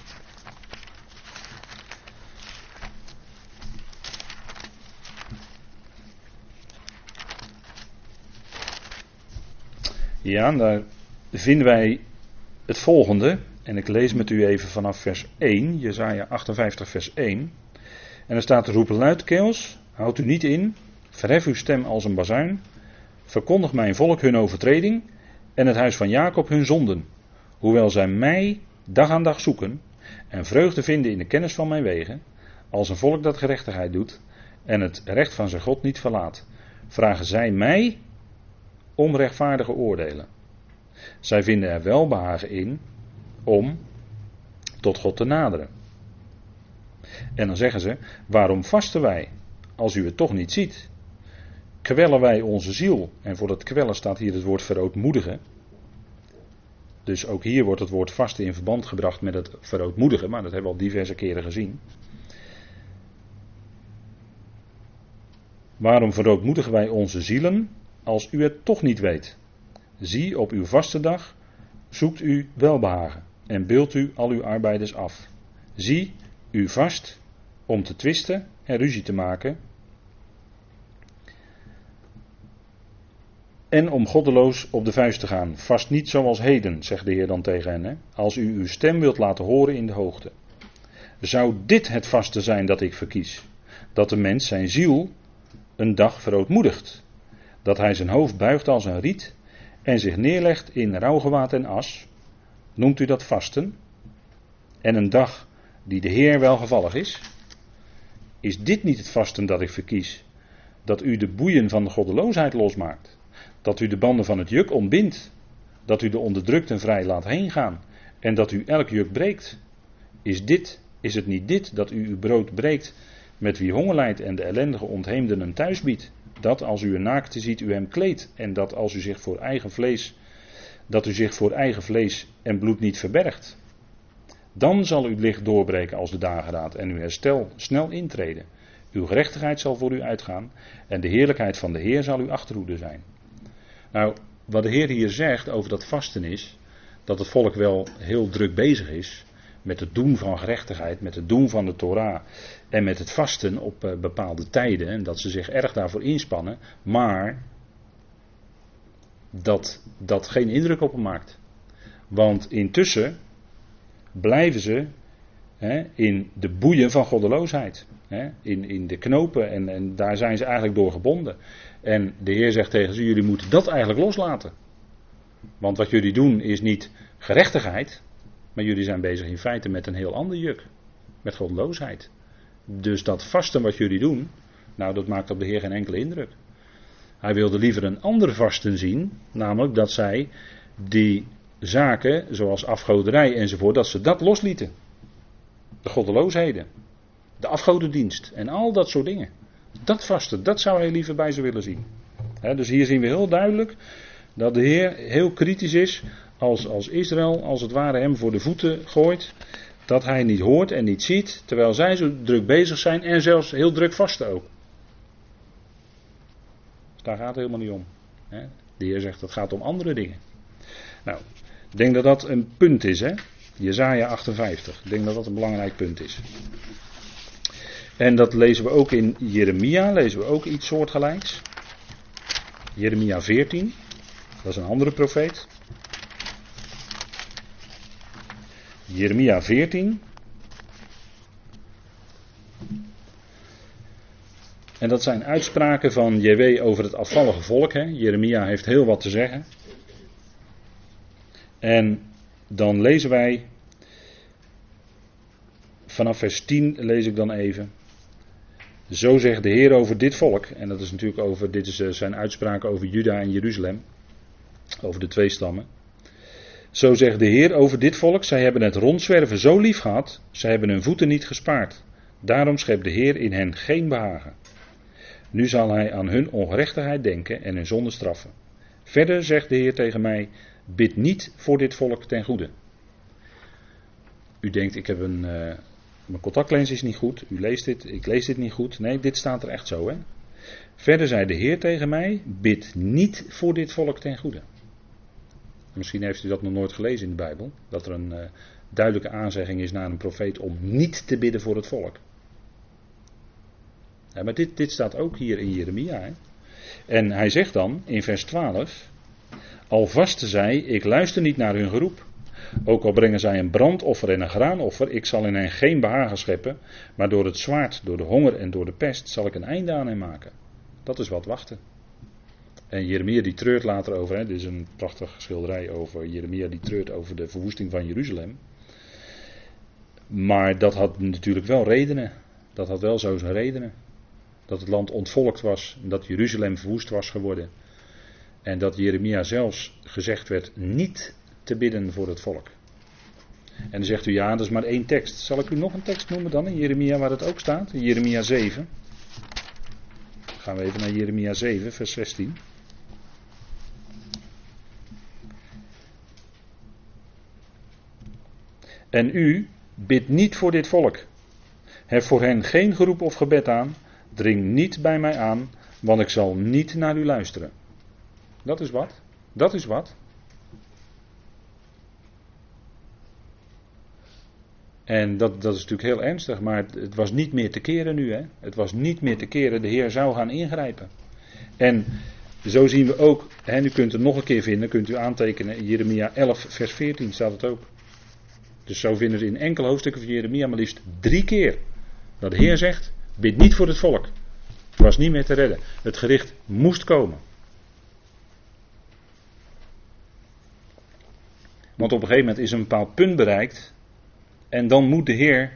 Ja, daar vinden wij het volgende. En ik lees met u even vanaf vers 1, Jezaja 58 vers 1. En er staat roepen luidkeels, houd u niet in, verhef uw stem als een bazuin, verkondig mijn volk hun overtreding en het huis van Jacob hun zonden. Hoewel zij mij dag aan dag zoeken en vreugde vinden in de kennis van mijn wegen, als een volk dat gerechtigheid doet en het recht van zijn God niet verlaat, vragen zij mij om rechtvaardige oordelen. Zij vinden er welbehagen in om tot God te naderen. En dan zeggen ze: waarom vasten wij als u het toch niet ziet? Kwellen wij onze ziel? En voor dat kwellen staat hier het woord verootmoedigen. Dus ook hier wordt het woord vasten in verband gebracht met het verootmoedigen, maar dat hebben we al diverse keren gezien. Waarom verootmoedigen wij onze zielen als u het toch niet weet. Zie op uw vaste dag, zoekt u welbehagen en beeld u al uw arbeiders af. Zie u vast om te twisten en ruzie te maken. En om goddeloos op de vuist te gaan. Vast niet zoals heden, zegt de Heer dan tegen hen. Als u uw stem wilt laten horen in de hoogte. Zou dit het vaste zijn dat ik verkies? Dat de mens zijn ziel een dag verootmoedigt dat hij zijn hoofd buigt als een riet en zich neerlegt in rouwgewaad en as. Noemt u dat vasten? En een dag die de Heer welgevallig is? Is dit niet het vasten dat ik verkies? Dat u de boeien van de goddeloosheid losmaakt. Dat u de banden van het juk ontbindt. Dat u de onderdrukten vrij laat heen gaan. En dat u elk juk breekt. Is dit, is het niet dit dat u uw brood breekt met wie honger lijdt en de ellendige ontheemden een thuis biedt. Dat als u een naakte ziet, u hem kleedt. En dat als u zich voor eigen vlees, dat u zich voor eigen vlees en bloed niet verbergt. Dan zal uw licht doorbreken als de dageraad en uw herstel snel intreden. Uw gerechtigheid zal voor u uitgaan en de heerlijkheid van de Heer zal uw achterhoede zijn. Nou, wat de Heer hier zegt over dat vasten is, dat het volk wel heel druk bezig is met het doen van gerechtigheid, met het doen van de Torah en met het vasten op eh, bepaalde tijden en dat ze zich erg daarvoor inspannen, maar dat dat geen indruk op hem maakt. Want intussen blijven ze hè, in de boeien van goddeloosheid. Hè, in, in de knopen en, en daar zijn ze eigenlijk door gebonden. En de Heer zegt tegen ze, jullie moeten dat eigenlijk loslaten. Want wat jullie doen is niet gerechtigheid, maar jullie zijn bezig in feite met een heel ander juk. Met goddeloosheid. Dus dat vasten wat jullie doen, nou dat maakt op de Heer geen enkele indruk. Hij wilde liever een ander vasten zien, namelijk dat zij die zaken, zoals afgoderij enzovoort, dat ze dat loslieten. De goddeloosheden, de afgodendienst en al dat soort dingen. Dat vasten, dat zou hij liever bij ze willen zien. dus hier zien we heel duidelijk dat de Heer heel kritisch is als, als Israël als het ware hem voor de voeten gooit. Dat hij niet hoort en niet ziet, terwijl zij zo druk bezig zijn en zelfs heel druk vasten ook. Daar gaat het helemaal niet om. De Heer zegt dat gaat om andere dingen. Nou, ik denk dat dat een punt is, hè? Jezaja 58. Ik denk dat dat een belangrijk punt is. En dat lezen we ook in Jeremia, lezen we ook iets soortgelijks. Jeremia 14, dat is een andere profeet. Jeremia 14. En dat zijn uitspraken van JW over het afvallige volk. Hè. Jeremia heeft heel wat te zeggen. En dan lezen wij, vanaf vers 10 lees ik dan even. Zo zegt de Heer over dit volk, en dat is natuurlijk over, dit is eh, zijn uitspraak over Juda en Jeruzalem, over de twee stammen. Zo zegt de Heer over dit volk, zij hebben het rondzwerven zo lief gehad, zij hebben hun voeten niet gespaard. Daarom schept de Heer in hen geen behagen. Nu zal hij aan hun ongerechtigheid denken en hun zonde straffen. Verder zegt de Heer tegen mij, bid niet voor dit volk ten goede. U denkt, ik heb een, uh, mijn contactlens is niet goed, u leest dit, ik lees dit niet goed. Nee, dit staat er echt zo. Hè? Verder zei de Heer tegen mij, bid niet voor dit volk ten goede. Misschien heeft u dat nog nooit gelezen in de Bijbel, dat er een uh, duidelijke aanzegging is naar een profeet om niet te bidden voor het volk. Ja, maar dit, dit staat ook hier in Jeremia. Hè? En hij zegt dan in vers 12: Al vasten zij, ik luister niet naar hun geroep. Ook al brengen zij een brandoffer en een graanoffer, ik zal in hen geen behagen scheppen, maar door het zwaard, door de honger en door de pest zal ik een einde aan hen maken. Dat is wat wachten. En Jeremia die treurt later over, hè, dit is een prachtige schilderij over Jeremia die treurt over de verwoesting van Jeruzalem. Maar dat had natuurlijk wel redenen. Dat had wel zo zijn redenen. Dat het land ontvolkt was, dat Jeruzalem verwoest was geworden. En dat Jeremia zelfs gezegd werd niet te bidden voor het volk. En dan zegt u ja, dat is maar één tekst. Zal ik u nog een tekst noemen dan in Jeremia waar het ook staat? In Jeremia 7. Dan gaan we even naar Jeremia 7, vers 16. En u bidt niet voor dit volk. Hef voor hen geen geroep of gebed aan. Dring niet bij mij aan, want ik zal niet naar u luisteren. Dat is wat. Dat is wat. En dat, dat is natuurlijk heel ernstig, maar het, het, was niet meer te keren nu. Hè? Het was niet meer te keren, de Heer zou gaan ingrijpen. En zo zien we ook, hè, u kunt het nog een keer vinden, kunt u aantekenen, Jeremia 11, vers 14 staat het ook. Dus zo vinden we in enkele hoofdstukken van Jeremia maar liefst drie keer dat de Heer zegt, bid niet voor het volk. Het was niet meer te redden. Het gericht moest komen. Want op een gegeven moment is een bepaald punt bereikt en dan moet de Heer,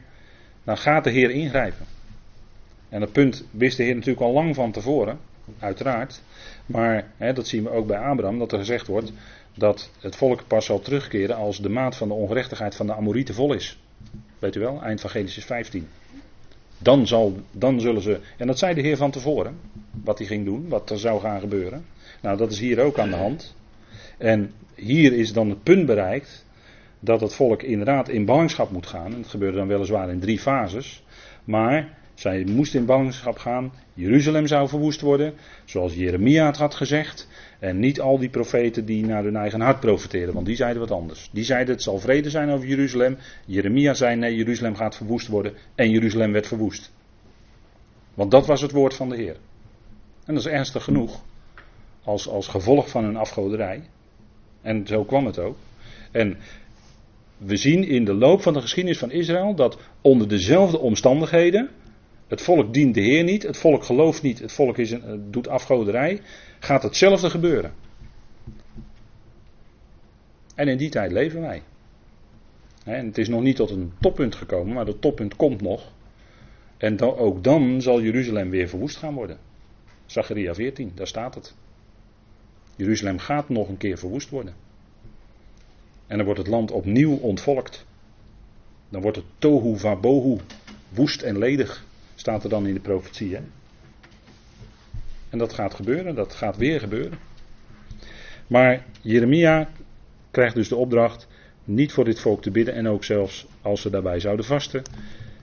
dan gaat de Heer ingrijpen. En dat punt wist de Heer natuurlijk al lang van tevoren, uiteraard. Maar hè, dat zien we ook bij Abraham, dat er gezegd wordt dat het volk pas zal terugkeren als de maat van de ongerechtigheid van de Amorieten vol is. Weet u wel, eind van Genesis 15. Dan, zal, dan zullen ze. En dat zei de Heer van tevoren. Wat hij ging doen, wat er zou gaan gebeuren. Nou, dat is hier ook aan de hand. En hier is dan het punt bereikt. Dat het volk inderdaad in ballingschap moet gaan. En dat gebeurde dan weliswaar in drie fases. Maar zij moesten in ballingschap gaan. Jeruzalem zou verwoest worden. Zoals Jeremia het had gezegd. En niet al die profeten die naar hun eigen hart profeteerden. Want die zeiden wat anders. Die zeiden het zal vrede zijn over Jeruzalem. Jeremia zei nee, Jeruzalem gaat verwoest worden. En Jeruzalem werd verwoest. Want dat was het woord van de Heer. En dat is ernstig genoeg. Als, als gevolg van hun afgoderij. En zo kwam het ook. En we zien in de loop van de geschiedenis van Israël dat onder dezelfde omstandigheden het volk dient de Heer niet, het volk gelooft niet, het volk is een, doet afgoderij. Gaat hetzelfde gebeuren. En in die tijd leven wij. En het is nog niet tot een toppunt gekomen, maar dat toppunt komt nog. En dan, ook dan zal Jeruzalem weer verwoest gaan worden. Zacharia 14, daar staat het. Jeruzalem gaat nog een keer verwoest worden. En dan wordt het land opnieuw ontvolkt. Dan wordt het tohu vabohu, woest en ledig. Staat er dan in de profetie. Hè? En dat gaat gebeuren, dat gaat weer gebeuren. Maar Jeremia krijgt dus de opdracht niet voor dit volk te bidden en ook zelfs als ze daarbij zouden vasten,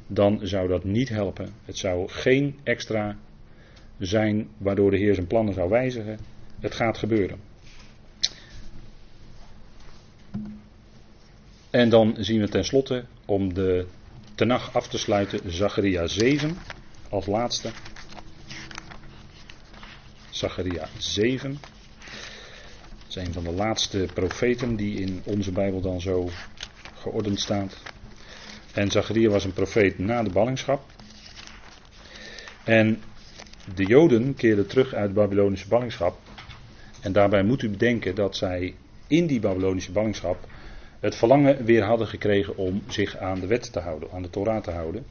dan zou dat niet helpen. Het zou geen extra zijn waardoor de Heer zijn plannen zou wijzigen. Het gaat gebeuren. En dan zien we tenslotte om de Tenach af te sluiten, Zacharia 7 als laatste. Zacharia 7. Dat is een van de laatste profeten die in onze Bijbel dan zo geordend staat. En Zacharia was een profeet na de ballingschap. En de Joden keerden terug uit de Babylonische ballingschap. En daarbij moet u bedenken dat zij in die Babylonische ballingschap het verlangen weer hadden gekregen om zich aan de wet te houden, aan de Torah te houden.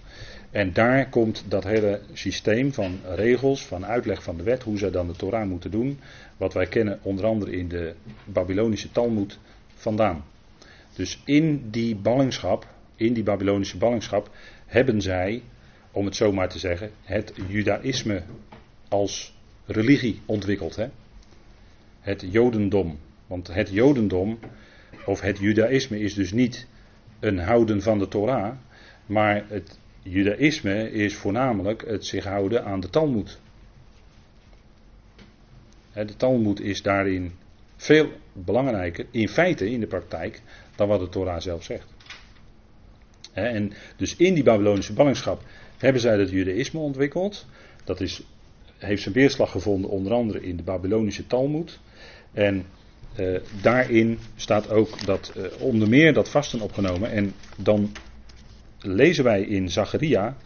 En daar komt dat hele systeem van regels, van uitleg van de wet, hoe zij dan de Torah moeten doen, wat wij kennen onder andere in de Babylonische Talmud vandaan. Dus in die ballingschap, in die Babylonische ballingschap, hebben zij, om het zo maar te zeggen, het Judaïsme als religie ontwikkeld. Hè? Het Jodendom. Want het Jodendom of het Judaïsme is dus niet een houden van de Torah, maar het Judaïsme is voornamelijk het zich houden aan de Talmud. De Talmud is daarin veel belangrijker, in feite, in de praktijk, dan wat de Torah zelf zegt. En dus in die Babylonische ballingschap hebben zij het Judaïsme ontwikkeld. Dat is, heeft zijn weerslag gevonden onder andere in de Babylonische Talmud. En uh, daarin staat ook dat uh, onder meer dat vasten opgenomen. En dan lezen wij in Zacharia,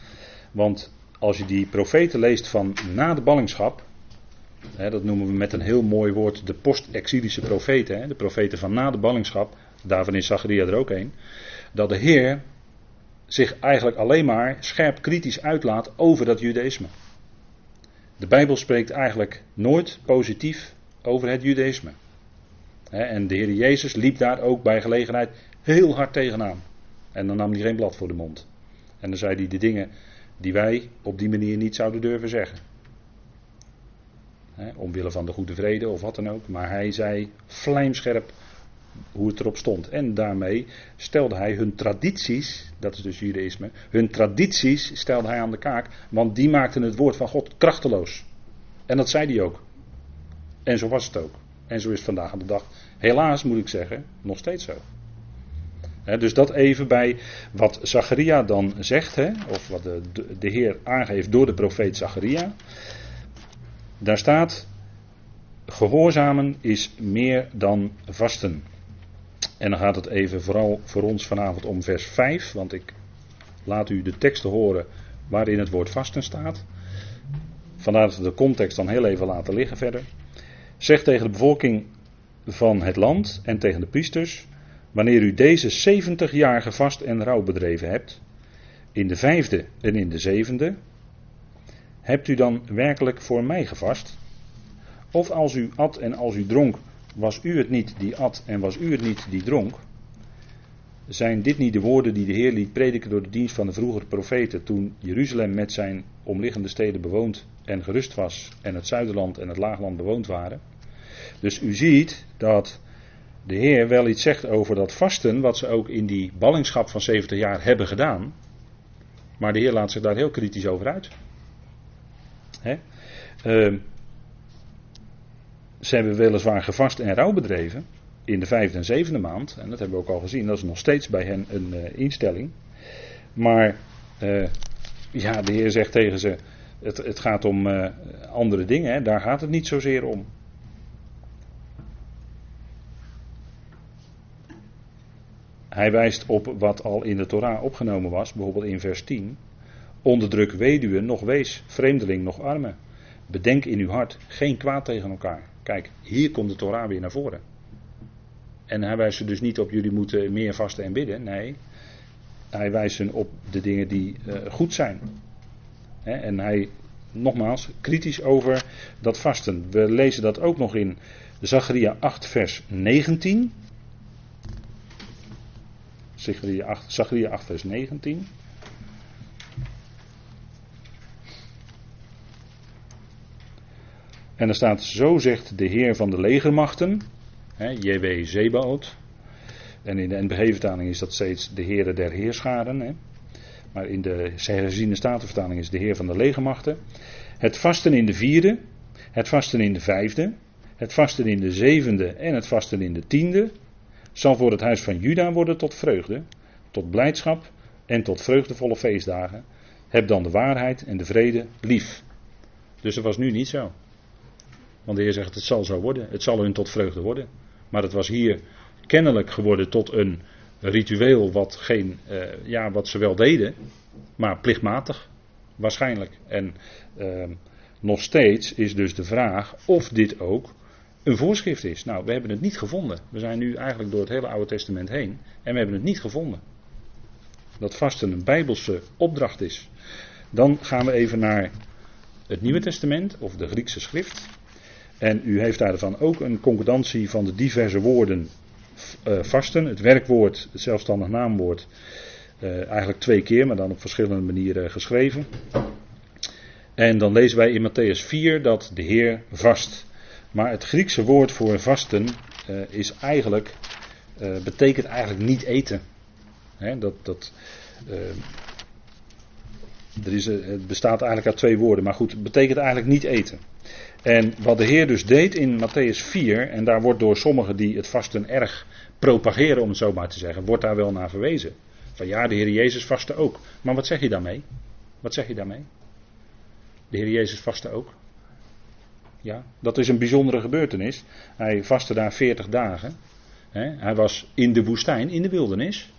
want als je die profeten leest van na de ballingschap, hè, dat noemen we met een heel mooi woord de post-exilische profeten, hè, de profeten van na de ballingschap, daarvan is Zacharia er ook een, dat de Heer zich eigenlijk alleen maar scherp kritisch uitlaat over dat judaïsme. De Bijbel spreekt eigenlijk nooit positief over het judaïsme. En de Heer Jezus liep daar ook bij gelegenheid heel hard tegenaan. En dan nam hij geen blad voor de mond. En dan zei hij de dingen die wij op die manier niet zouden durven zeggen. omwille van de goede vrede of wat dan ook. Maar hij zei vlijmscherp hoe het erop stond. En daarmee stelde hij hun tradities, dat is dus judaïsme, hun tradities stelde hij aan de kaak. Want die maakten het woord van God krachteloos. En dat zei hij ook. En zo was het ook. En zo is het vandaag aan de dag, helaas moet ik zeggen, nog steeds zo. dus dat even bij wat Zacharia dan zegt, of wat de, de, de, Heer aangeeft door de profeet Zacharia. Daar staat, gehoorzamen is meer dan vasten. En dan gaat het even vooral voor ons vanavond om vers 5, want ik laat u de teksten horen waarin het woord vasten staat. Vandaar dat we de context dan heel even laten liggen verder. Zeg tegen de bevolking van het land en tegen de priesters: Wanneer u deze 70 jaar gevast en rouw bedreven hebt, in de vijfde en in de zevende, hebt u dan werkelijk voor mij gevast? Of als u at en als u dronk, was u het niet die at en was u het niet die dronk? Zijn dit niet de woorden die de Heer liet prediken door de dienst van de vroegere profeten toen Jeruzalem met zijn omliggende steden bewoond en gerust was en het Zuiderland en het Laagland bewoond waren? Dus u ziet dat de Heer wel iets zegt over dat vasten, wat ze ook in die ballingschap van 70 jaar hebben gedaan. Maar de Heer laat zich daar heel kritisch over uit. Hè? Uh, ze hebben weliswaar gevast en rouw bedreven in de vijfde en zevende maand. En dat hebben we ook al gezien, dat is nog steeds bij hen een uh, instelling. Maar uh, ja, de Heer zegt tegen ze, het, het gaat om uh, andere dingen, hè? daar gaat het niet zozeer om. Hij wijst op wat al in de Torah opgenomen was, bijvoorbeeld in vers 10. Onderdruk weduwen, nog wees, vreemdeling, nog armen. Bedenk in uw hart geen kwaad tegen elkaar. Kijk, hier komt de Torah weer naar voren. En hij wijst er dus niet op jullie moeten meer vasten en bidden. Nee, hij wijst hen op de dingen die uh, goed zijn. En hij, nogmaals, kritisch over dat vasten. We lezen dat ook nog in Zacharia 8, vers 19. Zacharia 8, Zacharia 8 vers 19. En er staat, zo zegt de Heer van de legermachten, JW Zebaot. En in de NBG-vertaling is dat steeds de Heere der Heerscharen. Hè. Maar in de herziene statenvertaling is de Heer van de legermachten. Het vasten in de vierde, het vasten in de vijfde, het vasten in de zevende en het vasten in de tiende zal voor het huis van Juda worden tot vreugde, tot blijdschap en tot vreugdevolle feestdagen. Heb dan de waarheid en de vrede lief. Dus dat was nu niet zo. Want de Heer zegt: Het zal zo worden. Het zal hun tot vreugde worden. Maar het was hier kennelijk geworden tot een ritueel wat, geen, uh, ja, wat ze wel deden, maar plichtmatig. Waarschijnlijk. En uh, nog steeds is dus de vraag of dit ook een voorschrift is. Nou, we hebben het niet gevonden. We zijn nu eigenlijk door het hele Oude Testament heen en we hebben het niet gevonden. Dat vasten een bijbelse opdracht is. Dan gaan we even naar het Nieuwe Testament of de Griekse schrift. En u heeft daarvan ook een concordantie van de diverse woorden uh, vasten. Het werkwoord, het zelfstandig naamwoord, uh, eigenlijk twee keer, maar dan op verschillende manieren geschreven. En dan lezen wij in Matthäus 4 dat de Heer vast. Maar het Griekse woord voor vasten uh, is eigenlijk, betekent eigenlijk niet eten. Dat, dat, het bestaat eigenlijk uit twee woorden, maar goed, het betekent eigenlijk niet eten. En wat de Heer dus deed in Matthäus 4, en daar wordt door sommigen die het vasten erg propageren, om het zo maar te zeggen, wordt daar wel naar verwezen. Van ja, de Heer Jezus vastte ook. Maar wat zeg je daarmee? Wat zeg je daarmee? De Heer Jezus vastte ook. Ja, dat is een bijzondere gebeurtenis. Hij vastte daar 40 dagen. Hij was in de woestijn, in de wildernis.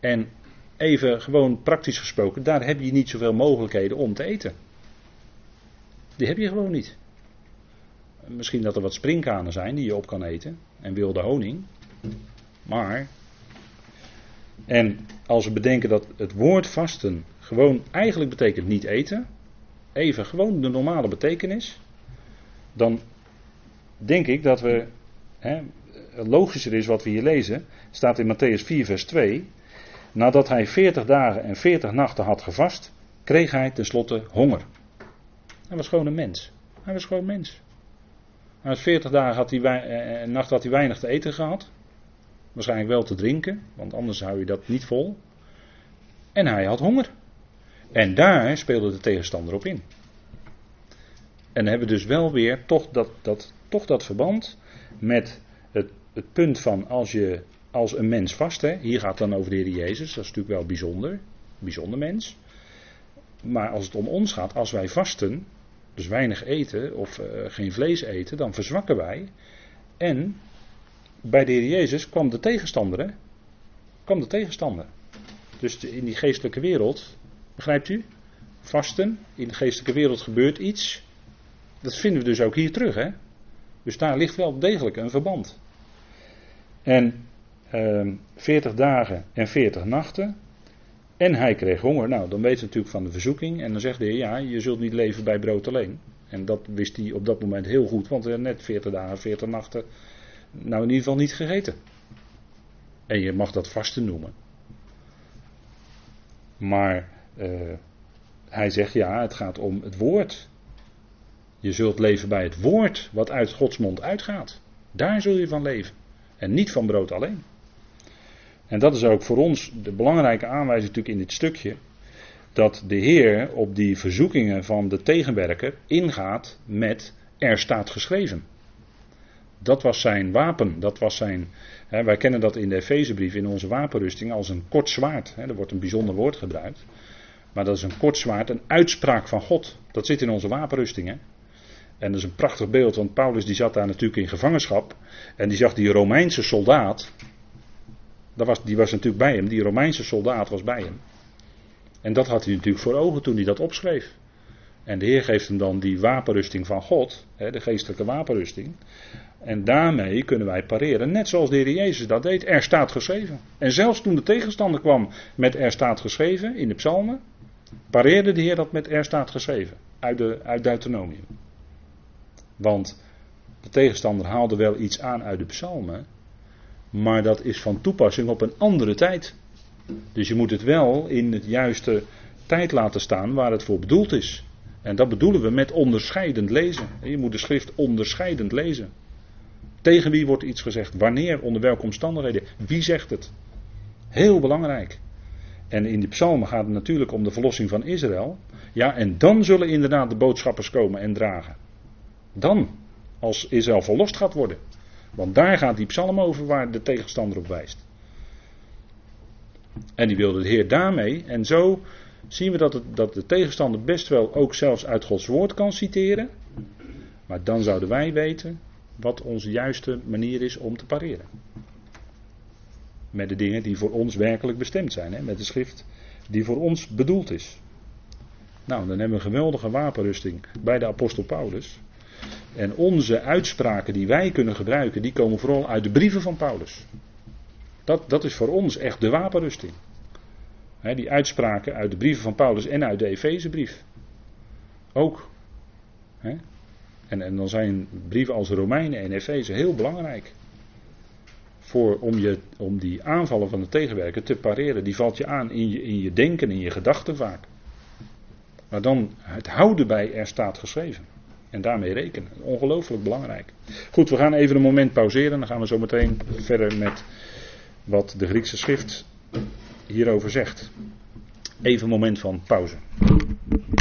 En even gewoon praktisch gesproken, daar heb je niet zoveel mogelijkheden om te eten. Die heb je gewoon niet. Misschien dat er wat springkanen zijn die je op kan eten. En wilde honing. Maar. En als we bedenken dat het woord vasten gewoon eigenlijk betekent niet eten. Even gewoon de normale betekenis. Dan denk ik dat we. Hè, logischer is wat we hier lezen. Staat in Matthäus 4, vers 2. Nadat hij 40 dagen en 40 nachten had gevast, kreeg hij tenslotte honger. Hij was gewoon een mens. Hij was gewoon mens. Na 40 dagen had hij, eh, eh nacht had hij weinig te eten gehad. Waarschijnlijk wel te drinken, want anders hou je dat niet vol. En hij had honger. En daar speelde de tegenstander op in. En hebben dus wel weer toch dat, dat, toch dat verband met het, het punt van als je als een mens vast, hè, hier gaat dan over de Heer Jezus, dat is natuurlijk wel bijzonder, bijzonder mens. Maar als het om ons gaat, als wij vasten, dus weinig eten of uh, geen vlees eten, dan verzwakken wij. En bij de Heer Jezus kwam de tegenstander, hè? Kwam de tegenstander. Dus in die geestelijke wereld, begrijpt u? Vasten, in de geestelijke wereld gebeurt iets. Dat vinden we dus ook hier terug, hè? Dus daar ligt wel degelijk een verband. En uh, ehm, 40 dagen en 40 nachten, en hij kreeg honger. Nou, dan weet hij natuurlijk van de verzoeking. En dan zegt de Heer, ja, je zult niet leven bij brood alleen. En dat wist hij op dat moment heel goed, want net 40 dagen, 40 nachten, nou in ieder geval niet gegeten. En je mag dat vasten noemen. Maar uh, hij zegt ja, het gaat om het woord. Je zult leven bij het woord wat uit Gods mond uitgaat. Daar zul je van leven. En niet van brood alleen. En dat is ook voor ons de belangrijke aanwijzing natuurlijk in dit stukje. Dat de Heer op die verzoekingen van de tegenwerker ingaat met er staat geschreven. Dat was zijn wapen, dat was zijn. Hè, wij kennen dat in de Efezebrief in onze wapenrusting als een kort zwaard. Hè, er wordt een bijzonder woord gebruikt. Maar dat is een kort zwaard, een uitspraak van God. Dat zit in onze wapenrusting. En dat is een prachtig beeld, want Paulus die zat daar natuurlijk in gevangenschap. En die zag die Romeinse soldaat. Dat was, die was natuurlijk bij hem, die Romeinse soldaat was bij hem. En dat had hij natuurlijk voor ogen toen hij dat opschreef. En de Heer geeft hem dan die wapenrusting van God, de geestelijke wapenrusting. En daarmee kunnen wij pareren, net zoals de Heer Jezus dat deed. Er staat geschreven. En zelfs toen de tegenstander kwam met er staat geschreven in de psalmen, pareerde de Heer dat met er staat geschreven uit, de, uit Deuteronomium. Want de tegenstander haalde wel iets aan uit de psalmen, maar dat is van toepassing op een andere tijd. Dus je moet het wel in het juiste tijd laten staan waar het voor bedoeld is. En dat bedoelen we met onderscheidend lezen. Je moet de schrift onderscheidend lezen. Tegen wie wordt iets gezegd? Wanneer? Onder welke omstandigheden? Wie zegt het? Heel belangrijk. En in die psalmen gaat het natuurlijk om de verlossing van Israël. Ja, en dan zullen inderdaad de boodschappers komen en dragen. Dan, als Israël verlost gaat worden. Want daar gaat die psalm over waar de tegenstander op wijst. En die wilde de Heer daarmee. En zo zien we dat, het, dat de tegenstander best wel ook zelfs uit Gods woord kan citeren. Maar dan zouden wij weten wat onze juiste manier is om te pareren. Met de dingen die voor ons werkelijk bestemd zijn. Hè? Met de schrift die voor ons bedoeld is. Nou, dan hebben we een geweldige wapenrusting bij de apostel Paulus. En onze uitspraken die wij kunnen gebruiken, die komen vooral uit de brieven van Paulus. Dat, dat is voor ons echt de wapenrusting. die uitspraken uit de brieven van Paulus en uit de Efezebrief. Ook. En, en dan zijn brieven als Romeinen en Efeze heel belangrijk. Voor, om, je, om die aanvallen van de tegenwerker te pareren. Die valt je aan in je, in je denken, in je gedachten vaak. Maar dan het houden bij er staat geschreven. En daarmee rekenen. Ongelooflijk belangrijk. Goed, we gaan even een moment pauzeren. Dan gaan we zo meteen verder met wat de Griekse schrift hierover zegt. Even een moment van pauze.